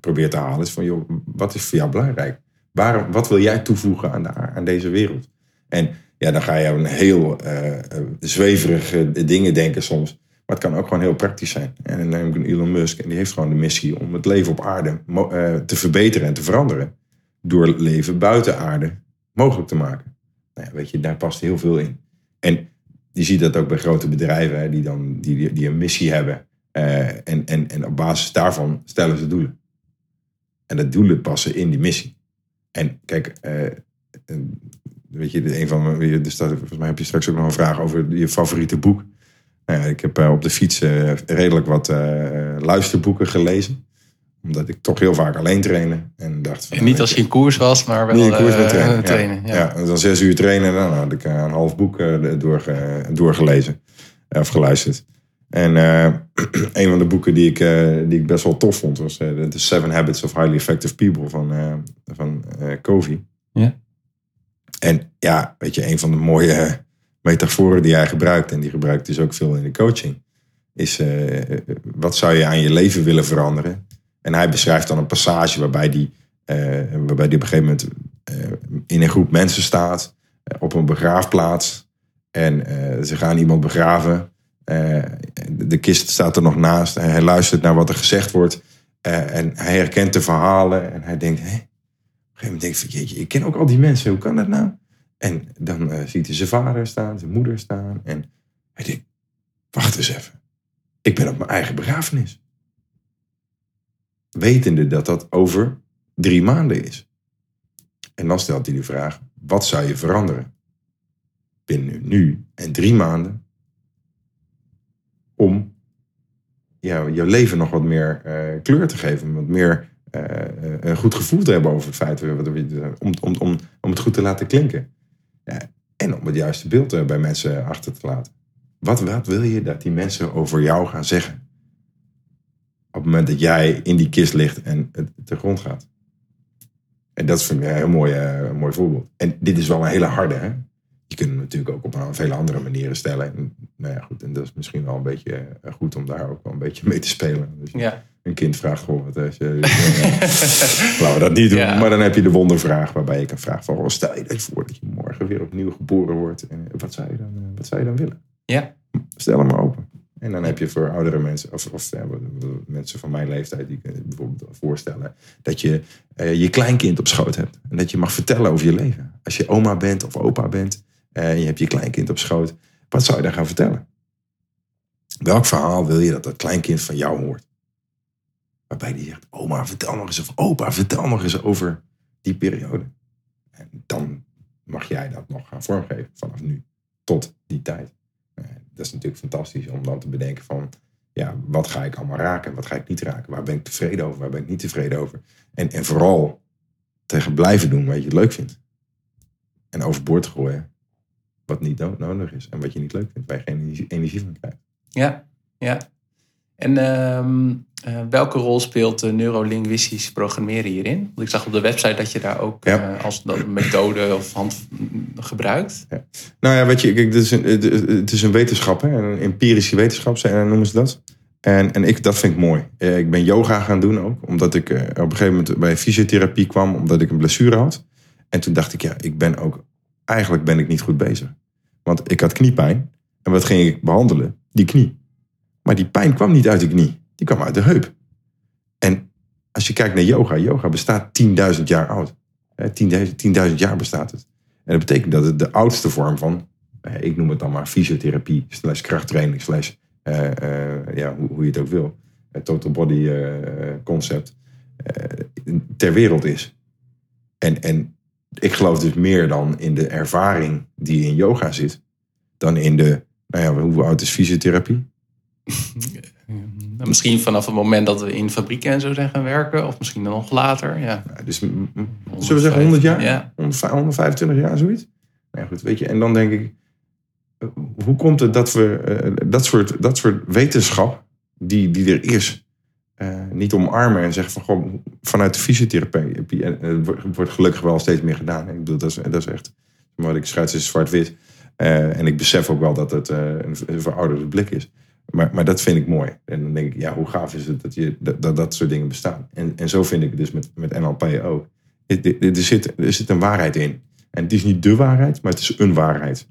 probeer te halen. Is van, joh, wat is voor jou belangrijk? Waarom, wat wil jij toevoegen aan, de, aan deze wereld? En ja, dan ga je aan heel uh, zweverige dingen denken soms. Maar het kan ook gewoon heel praktisch zijn. En dan neem ik een Elon Musk en die heeft gewoon de missie om het leven op aarde uh, te verbeteren en te veranderen. Door leven buiten aarde mogelijk te maken. Nou ja, weet je, daar past heel veel in. En je ziet dat ook bij grote bedrijven hè, die, dan, die, die een missie hebben. Uh, en, en, en op basis daarvan stellen ze doelen. En dat doelen passen in die missie. En kijk, uh, weet je, een van mijn, dus dat, volgens mij heb je straks ook nog een vraag over je favoriete boek. Nou ik heb op de fiets redelijk wat luisterboeken gelezen. Omdat ik toch heel vaak alleen trainde. En, dacht van, en niet als je in koers was, maar wel in koers, maar trainen. Trainen ja. Ja. ja. dan zes uur trainen. En dan had ik een half boek doorge, doorgelezen. Of geluisterd. En een van de boeken die ik, die ik best wel tof vond... was The Seven Habits of Highly Effective People van, van Covey. Ja. En ja, weet je, een van de mooie metaforen die hij gebruikt, en die gebruikt dus ook veel in de coaching, is wat zou je aan je leven willen veranderen? En hij beschrijft dan een passage waarbij die, uh, waarbij die op een gegeven moment uh, in een groep mensen staat, op een begraafplaats. En ze gaan iemand begraven. de kist staat er nog naast. En hij luistert naar wat er gezegd wordt. en hij herkent de verhalen. En hij denkt, hé, op een gegeven moment denk ik, jeetje, ik ken ook al die mensen. Hoe kan dat nou? En dan ziet hij zijn vader staan, zijn moeder staan. En hij denkt, wacht eens even. Ik ben op mijn eigen begrafenis. Wetende dat dat over drie maanden is. En dan stelt hij de vraag, wat zou je veranderen? Binnen nu en drie maanden. Om ja, je leven nog wat meer uh, kleur te geven. Wat meer uh, een goed gevoel te hebben over het feit. Om, om, om, om het goed te laten klinken. Ja, en om het juiste beeld bij mensen achter te laten. Wat, wat wil je dat die mensen over jou gaan zeggen? Op het moment dat jij in die kist ligt en het ter grond gaat. En dat vind ik een heel mooi, uh, mooi voorbeeld. En dit is wel een hele harde. Hè? Je kunt hem natuurlijk ook op een vele andere manieren stellen. En, nou ja, goed, en dat is misschien wel een beetje uh, goed om daar ook wel een beetje mee te spelen. Dus ja. Een kind vraagt gewoon wat als je, Laten we dat niet doen. Ja. Maar dan heb je de wondervraag waarbij je kan vragen van... stel je dat voor dat je morgen weer opnieuw geboren wordt. En wat, zou je dan, wat zou je dan willen? Ja. Stel hem maar open. En dan heb je voor oudere mensen, of, of ja, mensen van mijn leeftijd, die kunnen bijvoorbeeld voorstellen dat je uh, je kleinkind op schoot hebt. En dat je mag vertellen over je leven. Als je oma bent of opa bent uh, en je hebt je kleinkind op schoot, wat zou je dan gaan vertellen? Welk verhaal wil je dat dat kleinkind van jou hoort? Waarbij die zegt, oma, vertel nog eens, of opa, vertel nog eens over die periode. En dan mag jij dat nog gaan vormgeven vanaf nu tot die tijd. Dat is natuurlijk fantastisch om dan te bedenken van, ja, wat ga ik allemaal raken, wat ga ik niet raken, waar ben ik tevreden over, waar ben ik niet tevreden over. En, en vooral tegen blijven doen wat je leuk vindt. En overboord gooien wat niet nodig is en wat je niet leuk vindt, waar je geen energie van krijgt. Ja, ja. En uh, uh, welke rol speelt neurolinguistisch programmeren hierin? Want ik zag op de website dat je daar ook ja. uh, als methode of hand gebruikt. Ja. Nou ja, weet je, kijk, het, is een, het is een wetenschap, hè? een empirische wetenschap noemen ze dat. En, en ik, dat vind ik mooi. Ik ben yoga gaan doen ook, omdat ik op een gegeven moment bij fysiotherapie kwam, omdat ik een blessure had. En toen dacht ik, ja, ik ben ook, eigenlijk ben ik niet goed bezig. Want ik had kniepijn. En wat ging ik behandelen? Die knie. Maar die pijn kwam niet uit de knie. Die kwam uit de heup. En als je kijkt naar yoga, yoga bestaat 10.000 jaar oud. 10.000 jaar bestaat het. En dat betekent dat het de oudste vorm van, ik noem het dan maar fysiotherapie, slash krachttraining, slash, uh, uh, ja, hoe, hoe, je het ook wil, total body concept, ter wereld is. En, en ik geloof dus meer dan in de ervaring die in yoga zit, dan in de, nou ja, hoe oud is fysiotherapie? Nou, misschien vanaf het moment dat we in fabrieken en zo zijn gaan werken, of misschien dan nog later. Ja. Ja, dus, zullen we zeggen 100 jaar? Ja. 125 jaar, zoiets? Nou ja, goed, weet je, en dan denk ik, eh, hoe komt het dat we eh, dat, soort, dat soort wetenschap, die, die er is, eh, niet omarmen en zeggen van, goh, vanuit de fysiotherapie, en het wordt, wordt gelukkig wel steeds meer gedaan. Ik bedoel, dat is, dat is echt, wat ik schrijf is zwart-wit. Eh, en ik besef ook wel dat het eh, een, een verouderde blik is. Maar, maar dat vind ik mooi. En dan denk ik, ja, hoe gaaf is het dat je, dat, dat, soort dingen bestaan. En, en zo vind ik het dus met, met NLP ook. Er, zit, er zit een waarheid in. En het is niet de waarheid, maar het is een waarheid.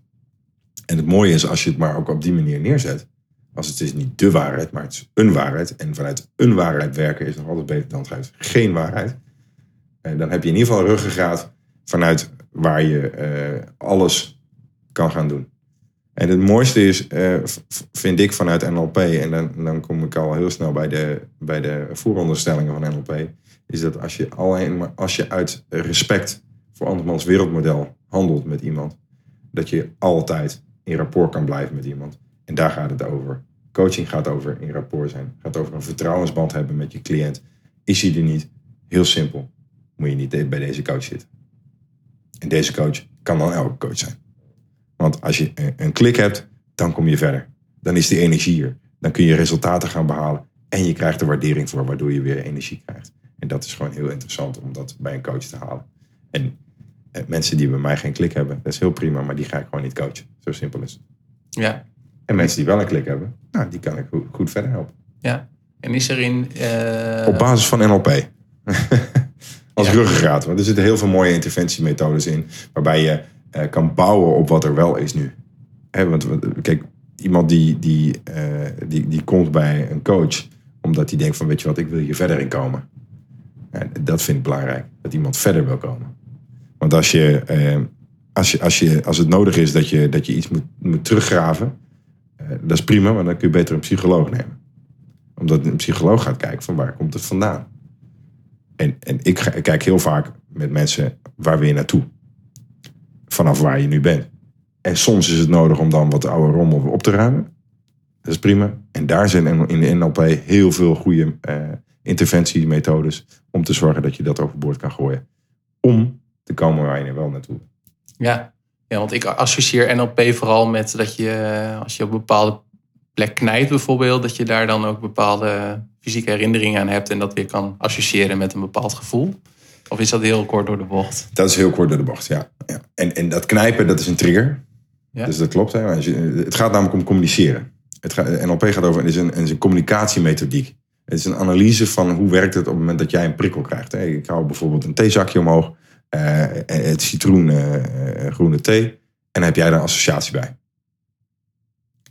En het mooie is als je het maar ook op die manier neerzet. Als het is niet de waarheid, maar het is een waarheid. En vanuit een waarheid werken is nog altijd beter dan vanuit geen waarheid. En dan heb je in ieder geval ruggengraat vanuit waar je eh, alles kan gaan doen. En het mooiste is, eh, vind ik vanuit NLP, en dan, dan kom ik al heel snel bij de, bij de vooronderstellingen van NLP, is dat als je, alleen maar, als je uit respect voor andermans wereldmodel handelt met iemand, dat je altijd in rapport kan blijven met iemand. En daar gaat het over. Coaching gaat over in rapport zijn. Gaat over een vertrouwensband hebben met je cliënt. Is hij er niet? Heel simpel. Moet je niet bij deze coach zitten. En deze coach kan dan elke coach zijn. Want als je een- klik hebt, dan kom je verder. Dan is die energie er. Dan kun je resultaten gaan behalen. En je krijgt er waardering voor, waardoor je weer energie krijgt. En dat is gewoon heel interessant om dat bij een coach te halen. En eh, mensen die bij mij geen klik hebben, dat is heel prima, maar die ga ik gewoon niet coachen. Zo simpel is het. Ja. En mensen die wel een klik hebben, nou, die kan ik goed, verder helpen. ja. En is er in. eh, Op basis van NLP. Als Ja. ruggengraat. Want er zitten heel veel mooie interventiemethodes in. Waarbij je eh, kan bouwen op wat er wel is nu. Want kijk, iemand die, die, eh, die, die komt bij een coach. Omdat hij denkt van weet je wat, ik wil hier verder in komen. Ja, dat vind ik belangrijk. Dat iemand verder wil komen. Want als, je, eh, als, je, als, je, als het nodig is dat je, dat je iets moet, moet teruggraven. eh, dat is prima, maar dan kun je beter een psycholoog nemen omdat een psycholoog gaat kijken van waar komt het vandaan. En, en ik, ik kijk heel vaak met mensen waar wil je naartoe. Vanaf waar je nu bent. En soms is het nodig om dan wat oude rommel op te ruimen. Dat is prima. En daar zijn in de NLP heel veel goede eh, interventiemethodes om te zorgen dat je dat overboord kan gooien. Om te komen waar je er wel naartoe. Ja. ja, want ik associeer NLP vooral met dat je, eh, als je op een bepaalde plek knijpt bijvoorbeeld, dat je daar dan ook bepaalde fysieke herinneringen aan hebt en dat weer kan associëren met een bepaald gevoel. Of is dat heel kort door de bocht? Dat is heel kort door de bocht, ja. ja. En, en dat knijpen, dat is een trigger. Ja. Dus dat klopt. Hè. Het gaat namelijk om communiceren. Het gaat, NLP gaat over, het is, een, het is een communicatiemethodiek. Het is een analyse van hoe werkt het op het moment dat jij een prikkel krijgt. Hè. Ik hou bijvoorbeeld een theezakje omhoog. eh, het citroen eh, eh, groene thee. En dan heb jij daar een associatie bij.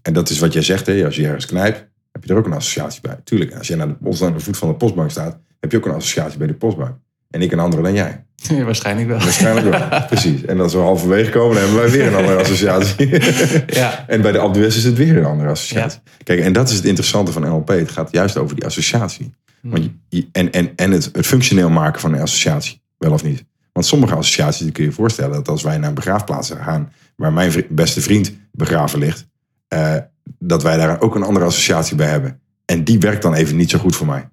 En dat is wat jij zegt. Hè. Als je ergens knijpt, heb je er ook een associatie bij. Tuurlijk, als jij naar de, aan de voet van de postbank staat, heb je ook een associatie bij de postbank. En ik een andere dan jij. Ja, waarschijnlijk wel. Waarschijnlijk wel. Precies. En als we halverwege komen, dan hebben wij weer een andere associatie. Ja, en bij de Abdues is het weer een andere associatie. Kijk, en dat is het interessante van NLP. Het gaat juist over die associatie. Want je- je, en en, en het, het functioneel maken van een associatie. Wel of niet. Want sommige associaties die kun je je voorstellen dat als wij naar een begraafplaats gaan. waar mijn vri- beste vriend begraven ligt. eh, dat wij daar ook een andere associatie bij hebben. En die werkt dan even niet zo goed voor mij.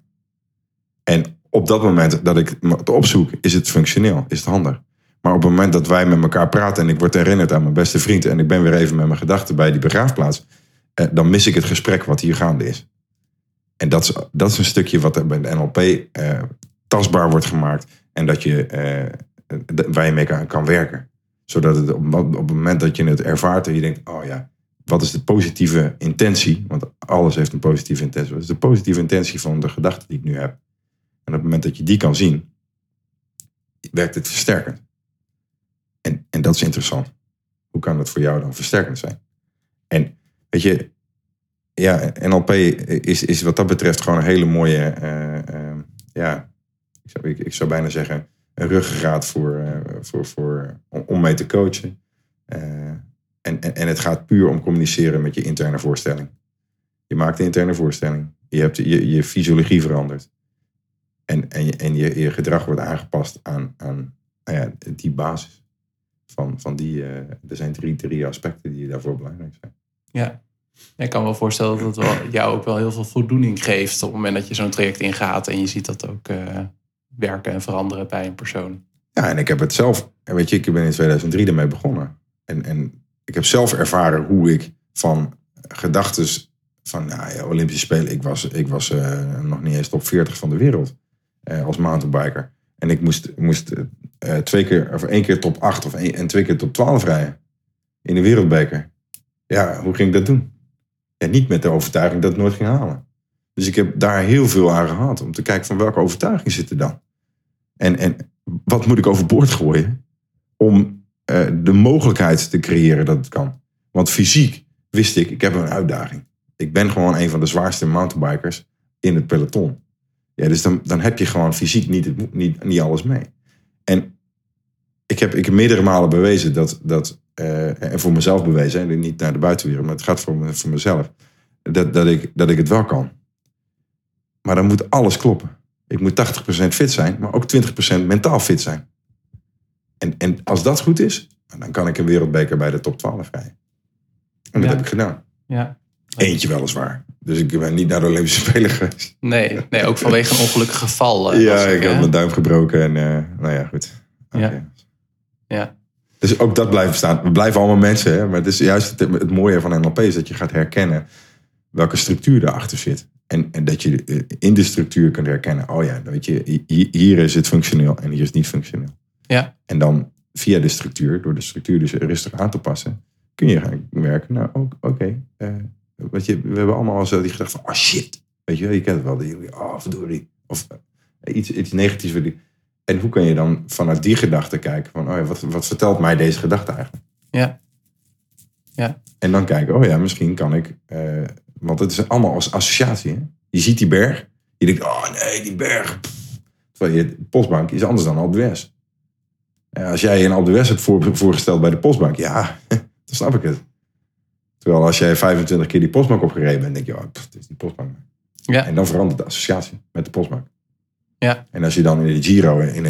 En op dat moment dat ik het opzoek, is het functioneel, is het handig. Maar op het moment dat wij met elkaar praten en ik word herinnerd aan mijn beste vriend en ik ben weer even met mijn gedachten bij die begraafplaats, eh, dan mis ik het gesprek wat hier gaande is. En dat is, dat is een stukje wat bij de NLP eh, tastbaar wordt gemaakt en dat je, eh, waar je mee kan, kan werken. Zodat het op, op het moment dat je het ervaart en je denkt, oh ja, wat is de positieve intentie? Want alles heeft een positieve intentie. Wat is de positieve intentie van de gedachte die ik nu heb? En op het moment dat je die kan zien, werkt het versterkend. En, en dat is interessant. Hoe kan het voor jou dan versterkend zijn? En weet je, ja, NLP is, is wat dat betreft gewoon een hele mooie, eh, eh, ja, ik zou, ik, zou bijna zeggen, een ruggengraat voor, eh, voor, voor, om, om mee te coachen. En, en, en het gaat puur om communiceren met je interne voorstelling. Je maakt de interne voorstelling. Je hebt je, je fysiologie veranderd. En, en, je, en je, je gedrag wordt aangepast aan, aan, nou ja, die basis. Van, van die, eh, er zijn drie, drie aspecten die daarvoor belangrijk zijn. Ja. Ik kan me wel voorstellen dat het jou ook wel heel veel voldoening geeft op het moment dat je zo'n traject ingaat en je ziet dat ook eh, werken en veranderen bij een persoon. Ja, en ik heb het zelf, en weet je, ik ben in 2003 ermee begonnen. En, en ik heb zelf ervaren hoe ik van gedachten van nou ja, Olympische Spelen, ik was, ik was eh, nog niet eens top 40 van de wereld als mountainbiker. En ik moest, moest eh, twee keer, of één keer top 8 of en twee keer top 12 rijden in de wereldbeker. Ja, hoe ging ik dat doen? Ja, niet met de overtuiging dat ik nooit ging halen. Dus ik heb daar heel veel aan gehad om te kijken van welke overtuiging zit er dan. En, en wat moet ik overboord gooien om de mogelijkheid te creëren dat het kan. Want fysiek wist ik, ik heb een uitdaging. Ik ben gewoon een van de zwaarste mountainbikers in het peloton. Ja, dus dan, dan heb je gewoon fysiek niet, niet, niet alles mee. En ik heb, ik heb meerdere malen bewezen dat, dat uh, en voor mezelf bewezen, en niet naar de buitenwereld, maar het gaat voor, me, voor mezelf, dat, dat, ik, dat ik het wel kan. Maar dan moet alles kloppen. Ik moet 80% fit zijn, maar ook 20% mentaal fit zijn. En, en als dat goed is, dan kan ik een wereldbeker bij de top 12 rijden. En dat Ja. heb ik gedaan. Ja. Eentje weliswaar. Dus ik ben niet naar de Olympische Spelen geweest. Nee, nee, ook vanwege een ongelukkig geval. eh, ja, ik hè? had mijn duim gebroken en eh, nou ja, goed. Ja. Ja. Dus ook dat blijft bestaan. We blijven allemaal mensen, hè? maar het is juist het, het mooie van NLP is dat je gaat herkennen welke structuur erachter zit. En, en dat je eh, in de structuur kunt herkennen, oh ja, dan weet je, hi- hier is het functioneel en hier is het niet functioneel. Ja. En dan via de structuur, door de structuur dus rustig aan te passen, kun je gaan werken. Nou, oké. eh, je, we hebben allemaal zo die gedachte van, oh shit. Weet je wel, je kent het wel. Die, oh, verdorie. Of eh, iets, iets negatiefs. En hoe kan je dan vanuit die gedachte kijken van, oh ja, wat, wat vertelt mij deze gedachte eigenlijk? Ja. Ja. En dan kijken, oh ja, misschien kan ik, eh, want het is allemaal als associatie. Hè? Je ziet die berg, je denkt, oh nee, die berg. pff. Terwijl je postbank is anders dan Alpe d'Huez. Als jij een Alpe d'Huez hebt voor, voorgesteld bij de postbank, ja, dan snap ik het. Terwijl als jij 25 keer die postbank opgereden bent, denk je, oh, pff, het is die postbank. Ja. En dan verandert de associatie met de postbank. Ja. En als je dan in de Giro, in de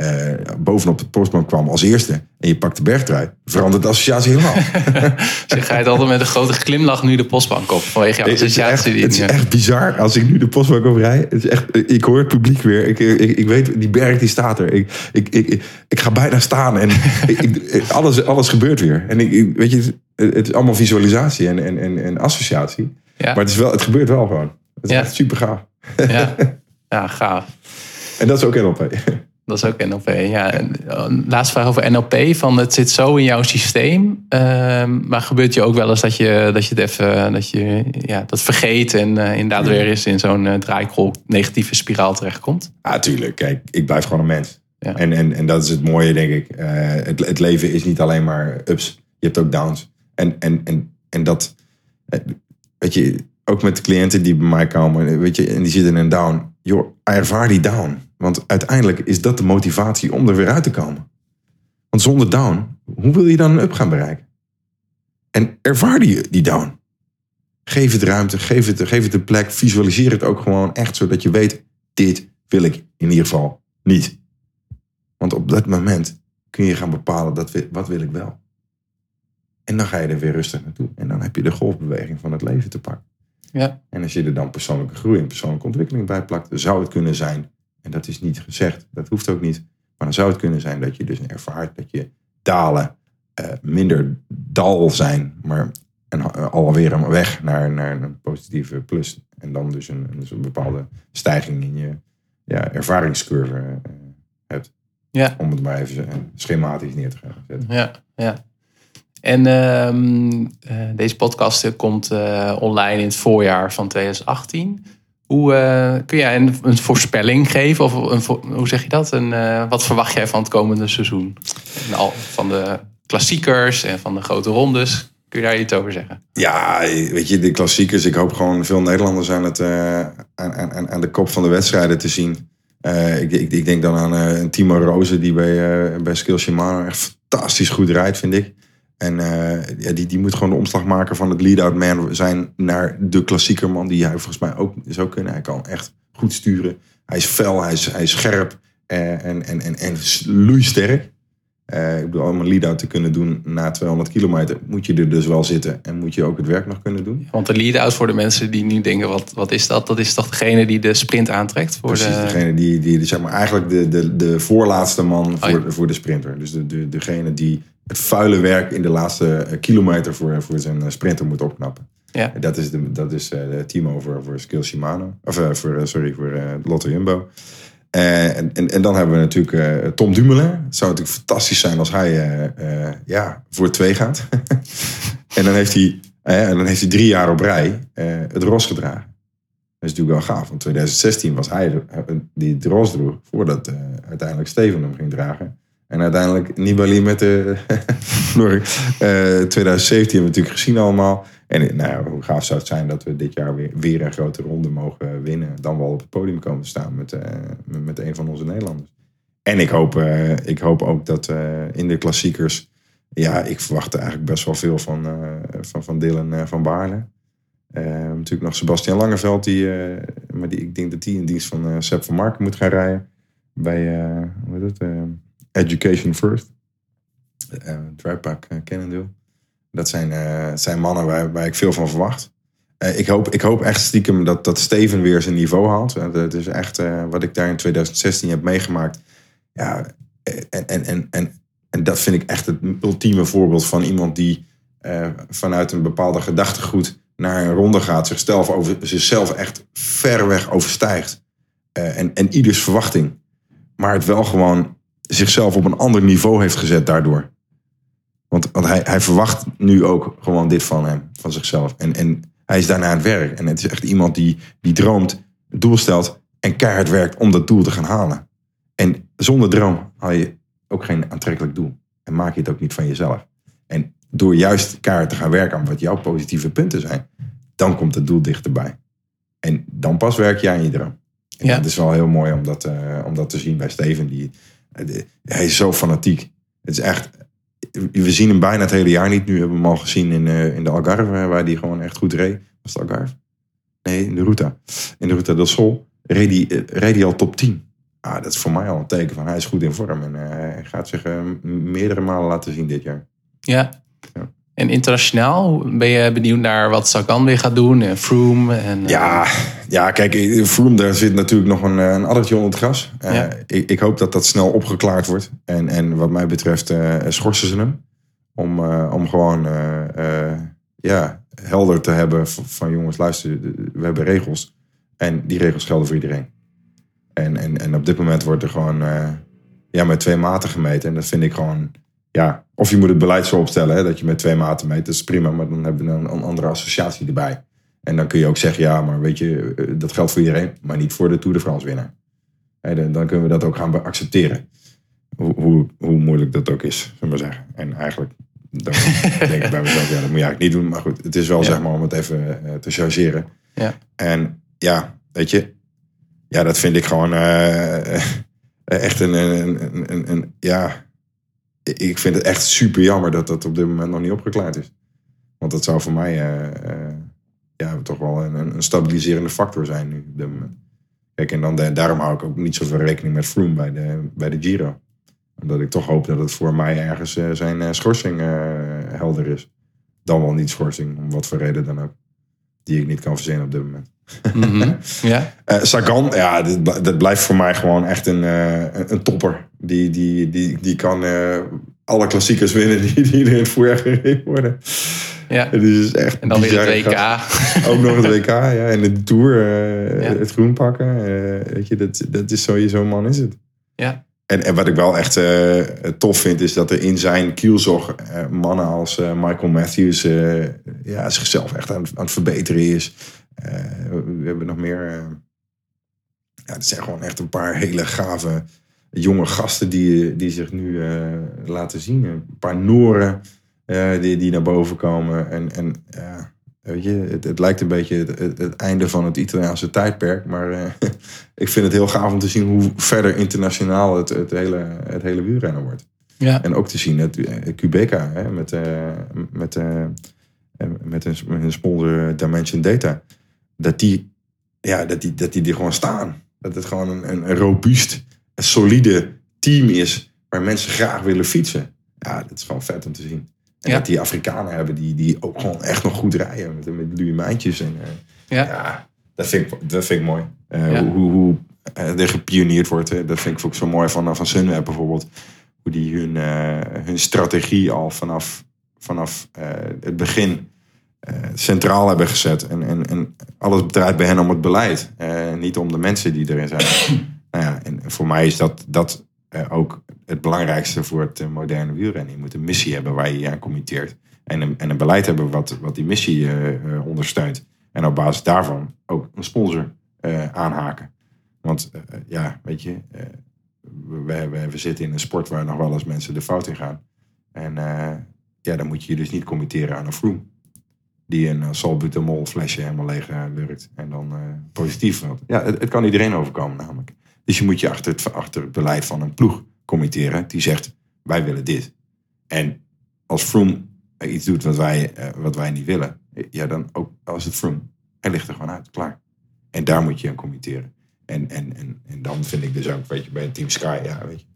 eh, bovenop de postbank kwam als eerste en je pakt de bergtrui, verandert de associatie helemaal. Dus je gaat altijd met een grote glimlach nu de postbank op. Vanwege jouw Het is, echt, associatie. het is echt bizar als ik nu de postbank op rij. Het is echt, ik hoor het publiek weer. Ik, ik, ik weet, die berg die staat er. Ik, ik, ik, ik ga bijna staan en ik, alles, alles gebeurt weer. En ik, weet je, het, het is allemaal visualisatie en, en, en, en associatie. Ja. Maar het, is wel, het gebeurt wel gewoon. Het is Ja. echt super gaaf. Ja. ja, gaaf. En dat is ook NLP. Dat is ook NLP. Ja. En, uh, laatste vraag over NLP. Van het zit zo in jouw systeem. Ehm, maar gebeurt je ook wel eens dat je, dat je het even dat je, ja, dat vergeet en eh, inderdaad weer eens in zo'n eh, draaikolk negatieve spiraal terechtkomt? Ja, tuurlijk. Kijk, ik blijf gewoon een mens. Ja. En, en, en dat is het mooie, denk ik. Eh, het, het leven is niet alleen maar ups. Je hebt ook downs. En, en, en, en dat, eh, weet je, ook met de cliënten die bij mij komen, weet je, en die zitten in een down. Joh, ervaar die down. Want uiteindelijk is dat de motivatie om er weer uit te komen. Want zonder down, hoe wil je dan een up gaan bereiken? En ervaar die, die down. Geef het ruimte, geef het, geef het een plek. Visualiseer het ook gewoon echt, zodat je weet, dit wil ik in ieder geval niet. Want op dat moment kun je gaan bepalen, dat, wat wil ik wel. En dan ga je er weer rustig naartoe. En dan heb je de golfbeweging van het leven te pakken. Ja. En als je er dan persoonlijke groei en persoonlijke ontwikkeling bij plakt, zou het kunnen zijn, en dat is niet gezegd, dat hoeft ook niet, maar dan zou het kunnen zijn dat je dus ervaart dat je dalen eh, minder dal zijn, maar en, eh, alweer een weg naar, naar een positieve plus. En dan dus een, dus een bepaalde stijging in je ja, ervaringscurve eh, hebt. Ja. Om het maar even schematisch neer te gaan zetten. Ja, ja. En ehm, eh, deze podcast komt online in het voorjaar van 2018. Hoe eh, kun jij een, voorspelling geven? Of een, hoe zeg je dat? Een, eh, wat verwacht jij van het komende seizoen? En al, van de klassiekers en van de grote rondes. Kun je daar iets over zeggen? Ja, weet je, de klassiekers. Ik hoop gewoon veel Nederlanders aan, het, eh, aan, aan, de kop van de wedstrijden te zien. Ik, ik, ik denk dan aan een Timo Rozen die bij, bij Skill Shimano echt fantastisch goed rijdt, vind ik. En eh, ja, die, die moet gewoon de omslag maken van het lead-out man zijn naar de klassieker man die hij volgens mij ook zou kunnen. Hij kan echt goed sturen. Hij is fel, hij is, hij is scherp. en, en, en, en loeisterk. Uh, ik bedoel, om een lead-out te kunnen doen na 200 kilometer, moet je er dus wel zitten en moet je ook het werk nog kunnen doen. Want de lead-out voor de mensen die nu denken, wat, wat is dat? Dat is toch degene die de sprint aantrekt? Voor Precies, de... degene die, die zeg maar, eigenlijk de, de, de voorlaatste man voor, oh, ja. voor de sprinter. Dus de, de, degene die het vuile werk in de laatste kilometer voor, voor zijn sprinter moet opknappen. Ja. Dat is, de, dat is de Timo voor, voor Skill Shimano. Of uh, voor, sorry, voor uh, Lotto Jumbo. Uh, en, en, en, dan hebben we natuurlijk Tom Dumoulin. Het zou natuurlijk fantastisch zijn als hij ja, voor twee gaat. en, dan heeft hij, en dan heeft hij drie jaar op rij het ros gedragen. Dat is natuurlijk wel gaaf. Want 2016 was hij die het ros droeg. Voordat uiteindelijk Steven hem ging dragen. En uiteindelijk Nibali met de... 2017 hebben we natuurlijk gezien allemaal. En nou, hoe gaaf zou het zijn dat we dit jaar weer, weer een grote ronde mogen winnen. Dan wel op het podium komen te staan met, uh, met een van onze Nederlanders. En ik hoop, uh, ik hoop ook dat uh, in de klassiekers. Ja, ik verwacht eigenlijk best wel veel van, van, van Dylan van Baarle. natuurlijk nog Sebastian Langeveld, die, maar die, ik denk dat die in dienst van Sepp van Marken moet gaan rijden. Bij hoe heet het? Education First. Uh, Drypack Cannondale. Dat zijn, uh, zijn mannen waar, ik veel van verwacht. Ik, hoop, ik hoop echt stiekem dat, dat Steven weer zijn niveau haalt. Dat is echt wat ik daar in 2016 heb meegemaakt. Ja, en, en, en, en, en dat vind ik echt het ultieme voorbeeld van iemand die vanuit een bepaalde gedachtegoed naar een ronde gaat. Zichzelf, over, zichzelf echt ver weg overstijgt. en, en ieders verwachting. Maar het wel gewoon zichzelf op een ander niveau heeft gezet daardoor. Want, want hij, hij verwacht nu ook gewoon dit van hem, van zichzelf. En, en hij is daarna aan het werk. En het is echt iemand die, die droomt, het doel stelt en keihard werkt om dat doel te gaan halen. En zonder droom haal je ook geen aantrekkelijk doel. En maak je het ook niet van jezelf. En door juist keihard te gaan werken aan wat jouw positieve punten zijn, dan komt het doel dichterbij. En dan pas werk je aan je droom. En ja. dat is wel heel mooi om dat, uh, om dat te zien bij Steven. Die, hij is zo fanatiek. Het is echt, we zien hem bijna het hele jaar niet. Nu hebben we hem al gezien in, uh, in de Algarve, waar hij gewoon echt goed reed. Was het Algarve? Nee, in de Ruta. In de Ruta del Sol reed hij, reed hij al top 10. Ah, dat is voor mij al een teken van hij is goed in vorm. En hij gaat zich meerdere malen laten zien dit jaar. Ja. En internationaal ben je benieuwd naar wat Sagan weer gaat doen? En Froome? En, ja, ja, kijk, Froome, daar zit natuurlijk nog een, een addertje onder het gras. Ja. Uh, ik, ik, hoop dat dat snel opgeklaard wordt. En, en wat mij betreft uh, schorsen ze hem. Om, uh, om gewoon ja, helder te hebben van, van, jongens, luister, we hebben regels. En die regels gelden voor iedereen. En, en, en op dit moment wordt er gewoon ja, met twee maten gemeten. En dat vind ik gewoon ja, of je moet het beleid zo opstellen hè, dat je met twee maten meet. Dat is prima, maar dan hebben we een, een andere associatie erbij. En dan kun je ook zeggen, ja, maar weet je, eh, dat geldt voor iedereen, maar niet voor de Tour de France winnaar. dan, dan kunnen we dat ook gaan accepteren. Hoe, hoe, hoe moeilijk dat ook is, zullen we maar zeggen. En eigenlijk dan denk ik bij mezelf, ja, dat moet je eigenlijk niet doen. Maar goed, het is wel ja. zeg maar om het even uh, te chargeren. Ja. En ja, weet je, ja, dat vind ik gewoon uh, echt een, een, een, een, een ja ik vind het echt super jammer dat dat op dit moment nog niet opgeklaard is. Want dat zou voor mij uh, uh, ja, toch wel een, een, stabiliserende factor zijn nu op dit moment. Kijk, en dan, daarom hou ik ook niet zoveel rekening met Froome bij de, bij de Giro. Omdat ik toch hoop dat het voor mij ergens uh, zijn schorsing helder is. Dan wel niet schorsing, om wat voor reden dan ook. Die ik niet kan verzinnen op dit moment. Mm -hmm. ja. Sagan, ja, dat, dat, blijft voor mij gewoon echt een, een, een topper. Die, die, die, die kan uh, alle klassiekers winnen die, die in het voorjaar gereden worden. Ja. Dus echt en dan weer het WK. Ook nog het WK, ja. En de Tour, uh, ja. het groen pakken. Uh, weet je, dat, dat is zo'n man is het. Ja. En, en wat ik wel echt tof vind, is dat er in zijn kielzog mannen als Michael Matthews ja, zichzelf echt aan, aan het verbeteren is. we hebben nog meer... ja, het zijn gewoon echt een paar hele gave jonge gasten die, die zich nu laten zien. Een paar Noren die, die naar boven komen. En, en ja, weet je, het, het lijkt een beetje het, het, einde van het Italiaanse tijdperk. Maar uh, ik vind het heel gaaf om te zien hoe verder internationaal het, het, hele, het hele wielrennen wordt. Ja. En ook te zien dat Quebeca hè, met, met, met, een, met een sponsor Dimension Data, dat die, ja, dat die, dat die er gewoon staan. Dat het gewoon een, een, een robuust een solide team is waar mensen graag willen fietsen. Ja, dat is gewoon vet om te zien. En Ja. dat die Afrikanen hebben die, die ook gewoon echt nog goed rijden met, met luie mijntjes. En, eh, Ja. ja, dat vind ik, dat vind ik mooi. Eh, Ja. Hoe, hoe eh, er gepioneerd wordt. Dat vind ik ook zo mooi van, van Sunweb bijvoorbeeld. Hoe die hun, hun strategie al vanaf, vanaf het begin centraal hebben gezet. En, en, en alles draait bij hen om het beleid. niet om de mensen die erin zijn. nou ja, en voor mij is dat, dat eh, ook het belangrijkste voor het moderne wielrennen. Je moet een missie hebben waar je je aan committeert. En een, en een beleid hebben wat, wat die missie eh, eh, ondersteunt. En op basis daarvan ook een sponsor aanhaken. Want ja, weet je, we, we, we zitten in een sport waar nog wel eens mensen de fout in gaan. En ja, dan moet je je dus niet committeren aan een Froome. Die een salbutamol flesje helemaal leeg lurkt. En dan positief. Ja, het kan iedereen overkomen namelijk. Dus je moet je achter het, achter het beleid van een ploeg committeren. Die zegt, wij willen dit. En als Froome iets doet wat wij, eh, wat wij niet willen. Ja, dan ook als het Froome. Hij ligt er gewoon uit, klaar. En daar moet je aan committeren. En, en, en, en dan vind ik dus ook, weet je, bij Team Sky, ja, weet je.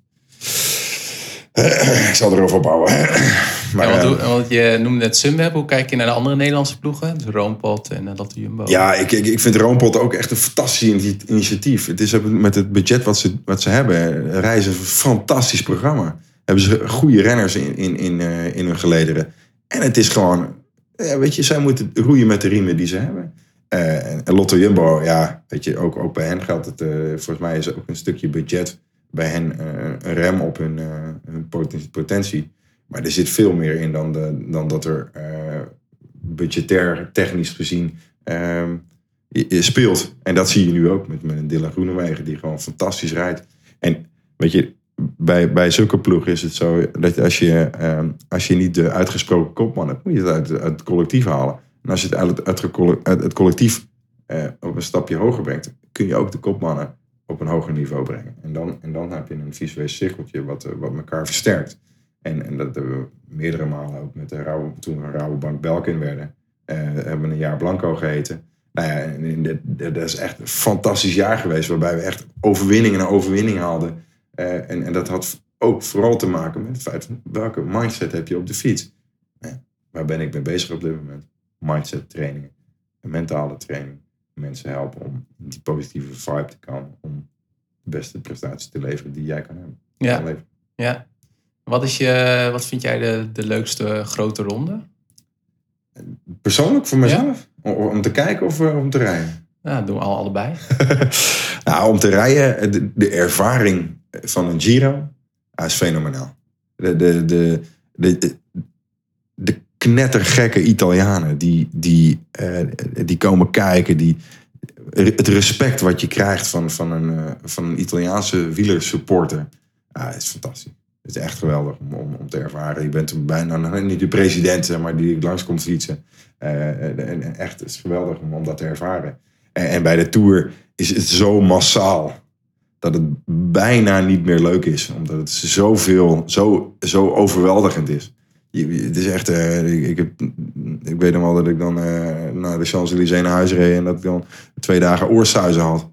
ik zal erover opbouwen. maar, Ja, want, eh, hoe- want je noemde net Sunweb. Hoe kijk je naar de andere Nederlandse ploegen? Dus Roompot en uh, Lotte Jumbo. Ja, ik, ik, ik vind Roompot ook echt een fantastisch ini- initiatief. Het is met het budget wat ze, wat ze hebben, reizen een fantastisch programma. Hebben ze goede renners in, in, in, eh, in hun gelederen. En het is gewoon, ja, weet je, zij moeten roeien met de riemen die ze hebben. Eh, en Lotto Jumbo, ja, weet je, ook, ook bij hen geldt het. eh, volgens mij is er ook een stukje budget bij hen eh, een rem op hun, eh, potentie. Maar er zit veel meer in dan, de, dan dat er eh, budgetair, technisch gezien ehm, speelt. En dat zie je nu ook met, met een Dylan Groenewegen die gewoon fantastisch rijdt. En weet je, bij, bij zulke ploegen is het zo dat als je, ehm, als je niet de uitgesproken kopman hebt, moet je het uit, het collectief halen. En als je het uit, het collectief op een stapje hoger brengt, kun je ook de kopmannen op een hoger niveau brengen. En dan, en dan heb je een visueel cirkeltje wat, eh, wat elkaar versterkt. En, en dat hebben we meerdere malen ook met de Rabo, toen we Rabobank Belkin werden. eh, hebben we een jaar Blanco geheten. Nou en dat is echt een fantastisch jaar geweest. Waarbij we echt overwinning en overwinning haalden. Eh, en, en dat had ook vooral te maken met het feit van welke mindset heb je op de fiets. Waar ben ik mee bezig op dit moment? Mindset trainingen. Mentale training. Mensen helpen om die positieve vibe te komen. Om de beste prestatie te leveren die jij kan hebben. Ja. Kan leveren. ja. Wat, is je, wat vind jij de, de leukste grote ronde? Persoonlijk voor mezelf? Om, om te kijken of eh, om te rijden? Ja, doen we al allebei. nou, om te rijden, de, de ervaring van een Giro ah, is fenomenaal. De, de, de, de, de knettergekke Italianen die, die, eh, die komen kijken, die, het respect wat je krijgt van, van, een, eh, van een Italiaanse wielersupporter, is fantastisch. Het is echt geweldig om, om, te ervaren. Je bent bijna niet de president, maar die langs komt fietsen. Eh, en echt, het is geweldig om, om dat te ervaren. En, en bij de Tour is het zo massaal dat het bijna niet meer leuk is. Omdat het zoveel, zo, zo overweldigend is. Je- je- Het is echt, eh, ik, heb, ik weet nog wel dat ik dan eh, naar de Champs-Élysées naar huis reed en dat ik dan twee dagen oorsuizen had.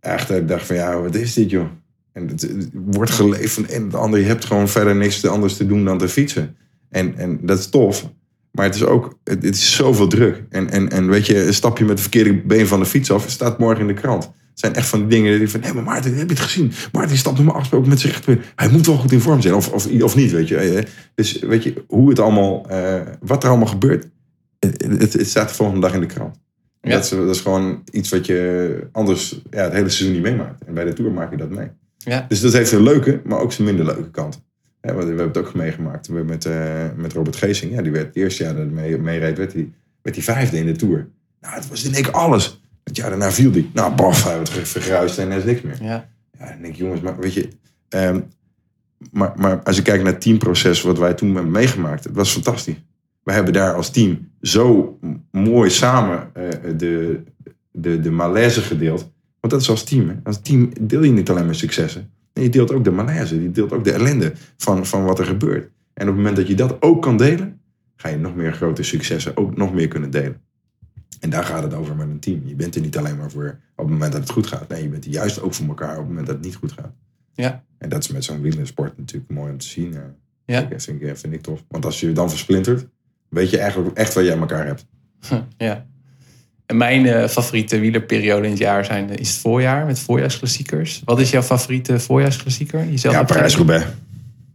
Echt, dat ik dacht van ja, wat is dit joh? En het, het wordt geleefd van op de ander. Je hebt gewoon verder niks anders te doen dan te fietsen. En, en dat is tof. Maar het is ook, het, het is zoveel druk. En, en, en weet je, een stapje met de verkeerde been van de fiets af, het staat morgen in de krant. Zijn echt van die dingen die van, hé, maar Maarten, heb je het gezien? Maarten stapt normaal gesproken met zijn rechterbeen. Hij moet wel goed in vorm zijn, of, of, of niet, weet je. Eh, Dus weet je, hoe het allemaal, eh, wat er allemaal gebeurt, het, het, staat de volgende dag in de krant. Ja. Dat, is, dat is gewoon iets wat je anders ja, het hele seizoen niet meemaakt. En bij de Tour maak je dat mee. Ja. Dus dat heeft een leuke, maar ook zijn minder leuke kant. Ja, we hebben het ook meegemaakt we met, eh, met Robert Geesing. Ja, die werd het eerste jaar dat hij mee, meereed, werd hij, werd hij vijfde in de Tour. Nou, het was in één alles. Het jaar daarna viel hij. Nou, baf, hij werd vergruist en er is niks meer. Ja. Ja, dan denk ik, jongens, maar weet je... ehm, maar, maar als je kijkt naar het teamproces wat wij toen hebben meegemaakt, het was fantastisch. We hebben daar als team zo mooi samen eh, de, de, de malaise gedeeld. Want dat is als team. Hè? Als team deel je niet alleen maar successen. Nee, je deelt ook de malaise. Je deelt ook de ellende van, van wat er gebeurt. En op het moment dat je dat ook kan delen, ga je nog meer grote successen ook nog meer kunnen delen. En daar gaat het over met een team. Je bent er niet alleen maar voor op het moment dat het goed gaat. Nee, je bent er juist ook voor elkaar op het moment dat het niet goed gaat. Ja. En dat is met zo'n wielersport natuurlijk mooi om te zien. eh. Ja. Dat vind ik, vind ik tof. Want als je je dan versplintert, weet je eigenlijk echt wat aan elkaar hebt. ja. En mijn eh, favoriete wielerperiode in het jaar zijn, eh, is het voorjaar met voorjaarsklassiekers. Wat is jouw favoriete voorjaarsklassieker? Jezelf Ja, Parijs-Roubaix.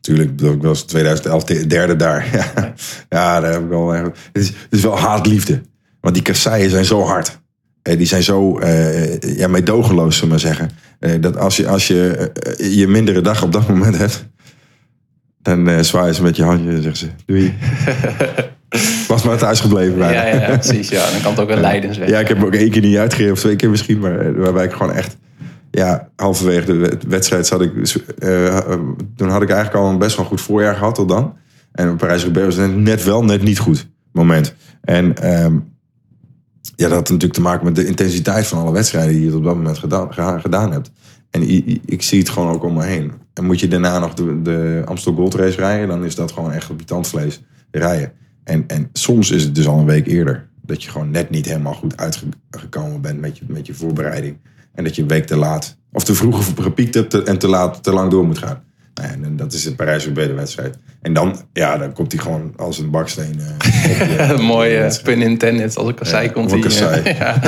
Tuurlijk, ik was 2011 de- derde daar. Ja, ja daar heb ik wel. Het is, het is wel haat-liefde. Want die kasseien zijn zo hard. Eh, Die zijn zo eh, ja, meedogenloos, zullen we maar zeggen. Eh, Dat als je, als je je mindere dag op dat moment hebt, dan zwaaien ze met je handje en zeggen ze: Doei. Was maar thuis gebleven. bijna. Ja, ja, ja, precies. Ja. Dan kan het ook een leidensweg. Ja, ik heb hem ook één keer niet uitgegeven, of twee keer misschien, maar waarbij ik gewoon echt, ja, halverwege de wed- wedstrijd zat ik, toen had ik eigenlijk al een best wel goed voorjaar gehad tot dan. En Parijs-Roubaix was net- net wel, net niet goed moment. En ehm, ja, dat had natuurlijk te maken met de intensiteit van alle wedstrijden die je op dat moment gedaan, hebt. En ik zie het gewoon ook om me heen. En moet je daarna nog de, de Amstel Gold Race rijden, dan is dat gewoon echt op je tandvlees rijden. En, en soms is het dus al een week eerder. Dat je gewoon net niet helemaal goed uitgekomen bent met je, met je voorbereiding. En dat je een week te laat, of te vroeg gepiekt hebt en te laat, te lang door moet gaan. En, en dat is het Parijs-Roubaix de wedstrijd. En dan, ja, dan komt hij gewoon als een baksteen. op Een mooie wedstrijd. pun intended. Als ik al zei, komt hij. eh, ja.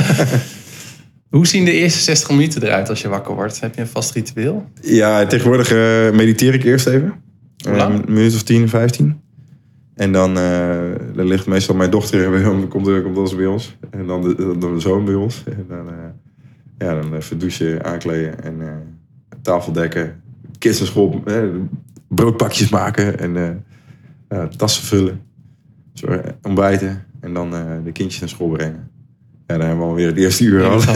Hoe zien de eerste 60 minuten eruit als je wakker wordt? Heb je een vast ritueel? Ja, tegenwoordig eh, mediteer ik eerst even. Eh, een minuut of 10, 15. En dan, dan ligt meestal mijn dochter bij ons, komt, komt wel eens bij ons. En dan de, dan de zoon bij ons. En dan, ja, dan even douchen, aankleden en tafel dekken. Kids naar school, broodpakjes maken en eh, tassen vullen. Eh, ontbijten en dan eh, de kindjes naar school brengen. Ja, dan hebben we alweer het eerste uur Ja, ja,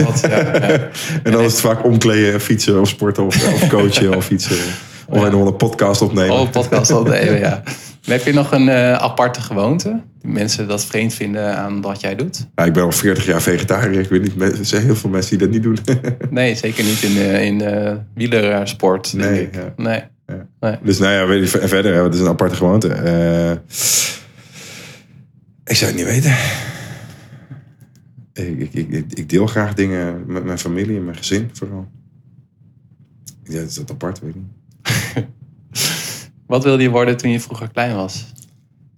ja. En dan is het vaak omkleden, fietsen of sporten of, of coachen of fietsen. Of Ja. nog wel een podcast opnemen. Oh, een podcast opnemen, ja. Heb je nog een eh, aparte gewoonte? Die mensen dat vreemd vinden aan wat jij doet? Ja, ik ben al 40 jaar vegetariër. Ik weet niet, er zijn heel veel mensen die dat niet doen. Nee, zeker niet in, eh, in eh, wielersport, denk Nee, ik. ja. Nee. Ja. Nee. dus nou ja, weet je, verder, hè, wat is een aparte gewoonte? Ik zou het niet weten. Ik, ik, ik, ik- deel graag dingen met mijn familie en mijn gezin vooral. Ja, is dat apart, weet ik niet. Wat wilde je worden toen je vroeger klein was?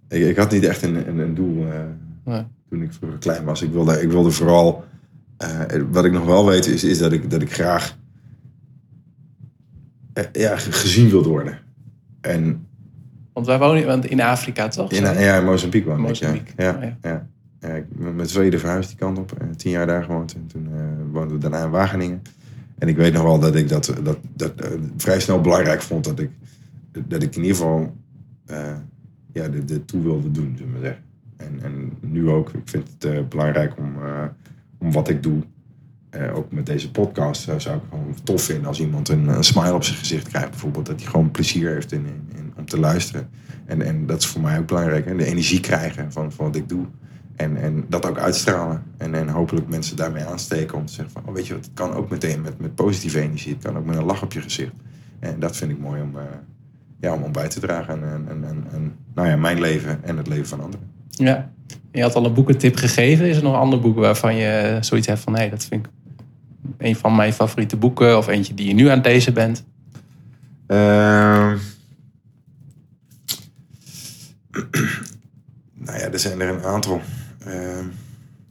Ik, ik had niet echt een, een, een doel eh, Nee. toen ik vroeger klein was. Ik wilde, ik wilde vooral. eh, wat ik nog wel weet is, is dat, ik, dat ik graag eh, ja, ge- gezien wilde worden. En Want wij wonen want in Afrika, toch? in, ja, in Mozambique woonde ik. Mozambique, Ja. Ja, oh ja. ja. Ja, ik ben met Zweden verhuisd die kant op. tien jaar daar gewoond. En toen woonden we daarna in Wageningen. En ik weet nog wel dat ik dat, dat, dat vrij snel belangrijk vond. Dat ik, dat ik in ieder geval eh, ja, de, de toe wilde doen, zullen we zeggen. En, en nu ook. Ik vind het eh, belangrijk om, eh, om wat ik doe. ook met deze podcast zou ik gewoon tof vinden als iemand een, een smile op zijn gezicht krijgt. Bijvoorbeeld dat hij gewoon plezier heeft in, in, om te luisteren. En, en dat is voor mij ook belangrijk. Hè? De energie krijgen van, van wat ik doe. En, en dat ook uitstralen. En, en hopelijk mensen daarmee aansteken om te zeggen van... Oh, weet je wat, het kan ook meteen met, met positieve energie. Het kan ook met een lach op je gezicht. En dat vind ik mooi om, ja, om, om bij te dragen. En, en, en, en, nou ja, mijn leven en het leven van anderen. Ja. Je had al een boekentip gegeven. Is er nog een ander boek waarvan je zoiets hebt van... nee, dat vind ik een van mijn favoriete boeken... of eentje die je nu aan het lezen bent? Ehm. nou ja, er zijn er een aantal. Ehm,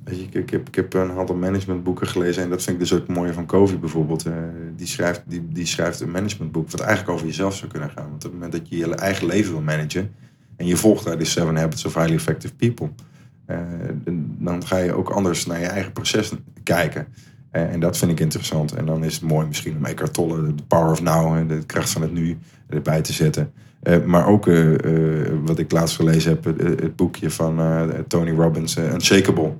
je, ik, heb, ik heb een aantal managementboeken gelezen. En dat vind ik dus ook het mooie van Covey bijvoorbeeld. Eh, die, schrijft, die, die schrijft een managementboek wat eigenlijk over jezelf zou kunnen gaan. Want op het moment dat je je eigen leven wil managen... en je volgt daar de Seven Habits of Highly Effective People... eh, dan ga je ook anders naar je eigen proces kijken. Eh, en dat vind ik interessant. En dan is het mooi misschien om Eckhart Tolle, de Power of Now, de kracht van het nu, erbij te zetten. Maar ook wat ik laatst gelezen heb, het, boekje van Tony Robbins, Unshakable.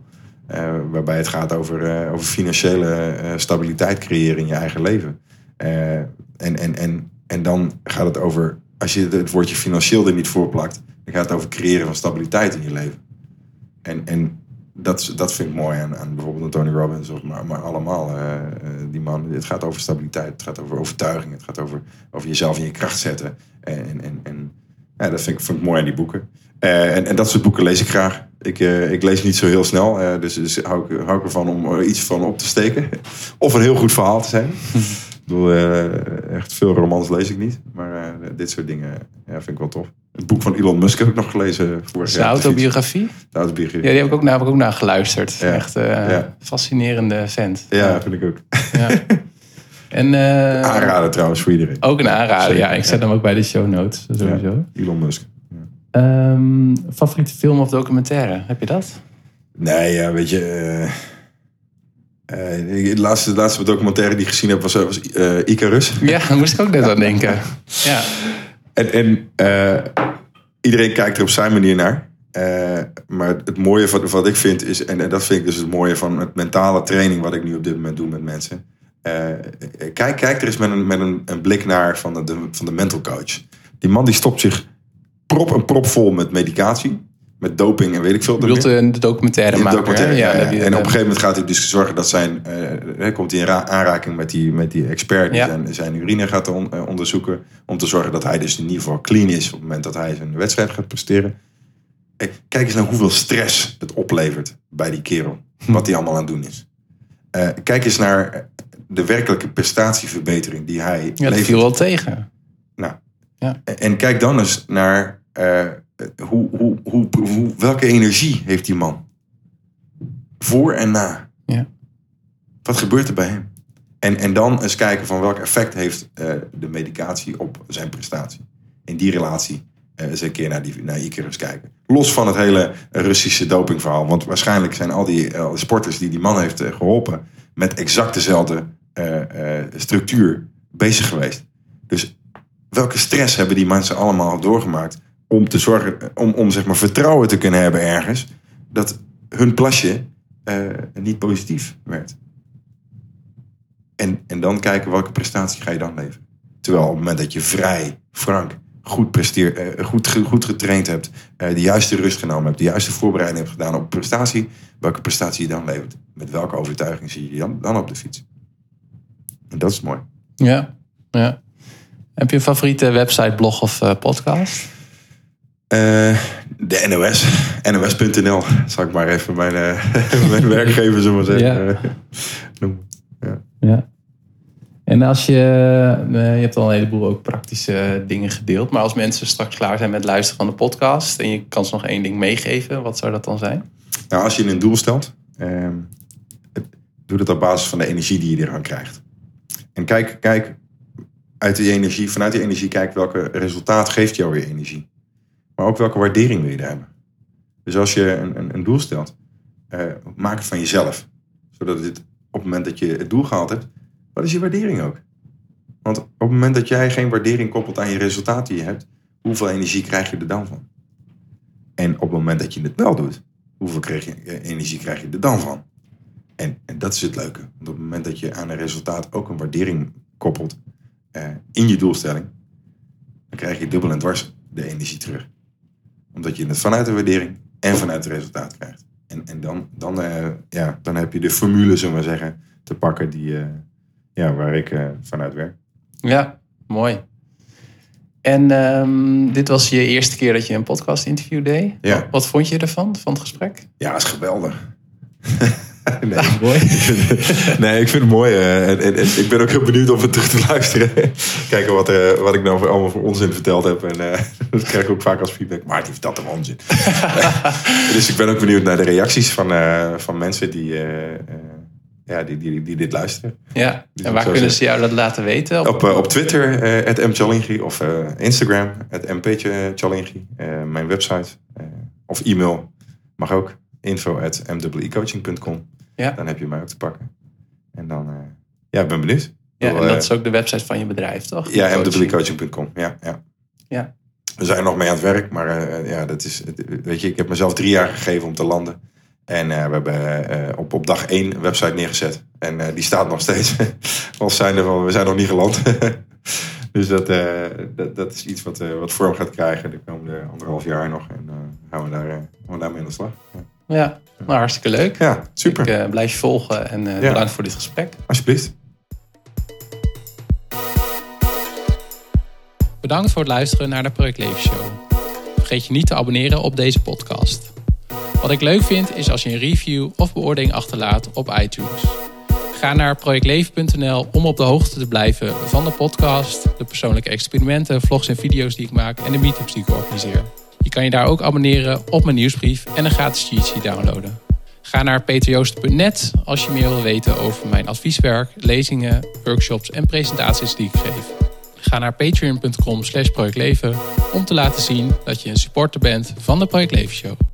Eh, waarbij het gaat over, eh, over financiële eh, stabiliteit creëren in je eigen leven. En, en, en, en dan gaat het over, als je het woordje financieel er niet voor plakt, dan gaat het over creëren van stabiliteit in je leven. En, en dat, dat vind ik mooi aan, aan bijvoorbeeld Tony Robbins, of maar, maar allemaal die man. Het gaat over stabiliteit, het gaat over overtuiging, het gaat over, over jezelf in je kracht zetten. En, en, en ja, dat vind ik, vind ik mooi aan die boeken. En, en dat soort boeken lees ik graag. Ik, eh, ik lees niet zo heel snel, eh, dus, dus hou, ik, hou ik ervan om er iets van op te steken. Of een heel goed verhaal te zijn. Ik bedoel, eh, echt veel romans lees ik niet. Maar dit soort dingen ja, vind ik wel tof. Het boek van Elon Musk heb ik nog gelezen. Vorig jaar. autobiografie? De autobiografie. Ja, die heb ik ook naar, heb ik ook naar geluisterd. Ja. Echt Ja. fascinerende vent. Ja, vind ik ook. Ja. En Aanraden trouwens voor iedereen. ook een aanrader. Ja, ik zet hem ook bij de show notes. Sowieso. Ja, Elon Musk. Ehm, favoriete film of documentaire? Heb je dat? Nee, ja, weet je. eh, eh, de, laatste, de laatste documentaire die ik gezien heb was, was eh, Icarus. Ja, daar moest ik ook net aan denken. Ja. En, en eh, iedereen kijkt er op zijn manier naar. Eh, maar het mooie van wat ik vind is, en, en dat vind ik dus het mooie van het mentale training wat ik nu op dit moment doe met mensen. Eh, kijk, kijk er eens met een, met een, een blik naar van de, van de mental coach. Die man die stopt zich prop en prop vol met medicatie, met doping en weet ik veel. Je bedoelt een documentaire In de maken. documentaire, ja, En op een gegeven moment gaat hij dus zorgen dat zijn... eh, komt hij in ra- aanraking met die, met die expert die zijn, zijn urine gaat on- eh, onderzoeken. Om te zorgen dat hij dus in ieder geval clean is... op het moment dat hij zijn wedstrijd gaat presteren. Eh, Kijk eens naar hoeveel stress het oplevert bij die kerel. Wat hij allemaal aan het doen is. Eh, kijk eens naar eh, de werkelijke prestatieverbetering die hij Ja, dat levert. viel wel tegen. Nou, Ja. En kijk dan eens naar eh, hoe, hoe, hoe, hoe, welke energie heeft die man? Voor en na. Ja. Wat gebeurt er bij hem? En, en dan eens kijken van welk effect heeft eh, de medicatie op zijn prestatie. In die relatie eh, eens een keer naar, die, naar Icarus kijken. Los van het hele Russische dopingverhaal. Want waarschijnlijk zijn al die sporters die die man heeft eh, geholpen... met exact dezelfde structuur bezig geweest. Dus welke stress hebben die mensen allemaal doorgemaakt om te zorgen, om, om zeg maar vertrouwen te kunnen hebben ergens, dat hun plasje eh, niet positief werd. En, en dan kijken welke prestatie ga je dan leveren. Terwijl op het moment dat je vrij, frank, goed, presteer, eh, goed, goed getraind hebt, eh, de juiste rust genomen hebt, de juiste voorbereiding hebt gedaan op prestatie, welke prestatie je dan levert. Met welke overtuiging zie je dan, dan op de fiets. En dat is mooi. Ja. ja. Heb je een favoriete website, blog of podcast? Eh, de NOS. NOS.nl. Zal ik maar even mijn, eh, mijn werkgever zo maar zeggen. Ja. eh, noemen. Ja. En als je, je hebt al een heleboel ook praktische dingen gedeeld, maar als mensen straks klaar zijn met luisteren van de podcast en je kan ze nog één ding meegeven, wat zou dat dan zijn? Nou, als je een doel stelt, ehm, doe dat op basis van de energie die je eraan krijgt. En kijk, kijk uit die energie, vanuit die energie, kijk welke resultaat geeft jou weer energie. Maar ook welke waardering wil je er hebben. Dus als je een, een, een doel stelt, eh, maak het van jezelf. Zodat het op het moment dat je het doel gehaald hebt, wat is je waardering ook? Want op het moment dat jij geen waardering koppelt aan je resultaat die je hebt, hoeveel energie krijg je er dan van? En op het moment dat je het wel doet, hoeveel krijg je, eh, energie krijg je er dan van? En, en dat is het leuke. Want op het moment dat je aan een resultaat ook een waardering koppelt eh, in je doelstelling, dan krijg je dubbel en dwars de energie terug. Omdat je het vanuit de waardering en vanuit het resultaat krijgt. En, en dan, dan, eh, ja, dan heb je de formule, zullen we maar zeggen, te pakken die, eh, ja, waar ik eh, vanuit werk. Ja, mooi. En ehm, dit was je eerste keer dat je een podcast interview deed. Ja. Wat, wat vond je ervan, van het gesprek? Ja, is geweldig. nee. Mooi. nee, ik vind het mooi. eh, en, en, en ik ben ook heel benieuwd om het terug te luisteren. Kijken wat, eh, wat ik nou voor, allemaal voor onzin verteld heb. En eh, dat krijg ik ook vaak als feedback. Maar die vertelt hem onzin. dus ik ben ook benieuwd naar de reacties van, van mensen die, ja, die, die, die dit luisteren. Ja, Dus en waar kunnen zeggen- ze jou dat laten weten? Op- Op, op Twitter, at mchalingi. Of Instagram, mpchalingi. Eh mijn website. of e-mail. Mag ook. Info at. Ja. Dan heb je mij ook te pakken. En dan, eh, ja, ik ben benieuwd. ja, en dat eh, is ook de website van je bedrijf, toch? Ja, Coaching. mwecoaching.com. Ja, ja. Ja. We zijn nog mee aan het werk, maar eh, ja, dat is, weet je, ik heb mezelf drie jaar gegeven om te landen. En we hebben op, op dag één een website neergezet. En die staat nog steeds. Als zijnde van, we zijn nog niet geland. dus dat, dat, dat is iets wat, wat vorm gaat krijgen de komende anderhalf jaar nog. En gaan, we daar, gaan we daarmee aan de slag. Ja, Ja, nou, hartstikke leuk. ja super. Ik eh, blijf je volgen en eh, Ja. bedankt voor dit gesprek. Alsjeblieft. Bedankt voor het luisteren naar de Project Leven Show. Vergeet je niet te abonneren op deze podcast. Wat ik leuk vind is als je een review of beoordeling achterlaat op iTunes. Ga naar projectleven.nl om op de hoogte te blijven van de podcast, de persoonlijke experimenten, vlogs en video's die ik maak en de meetups die ik organiseer. Je kan je daar ook abonneren op mijn nieuwsbrief en een gratis cheat sheet downloaden. Ga naar peterjoost.net als je meer wil weten over mijn advieswerk, lezingen, workshops en presentaties die ik geef. Ga naar patreon.com slash projectleven om te laten zien dat je een supporter bent van de Project Leven Show.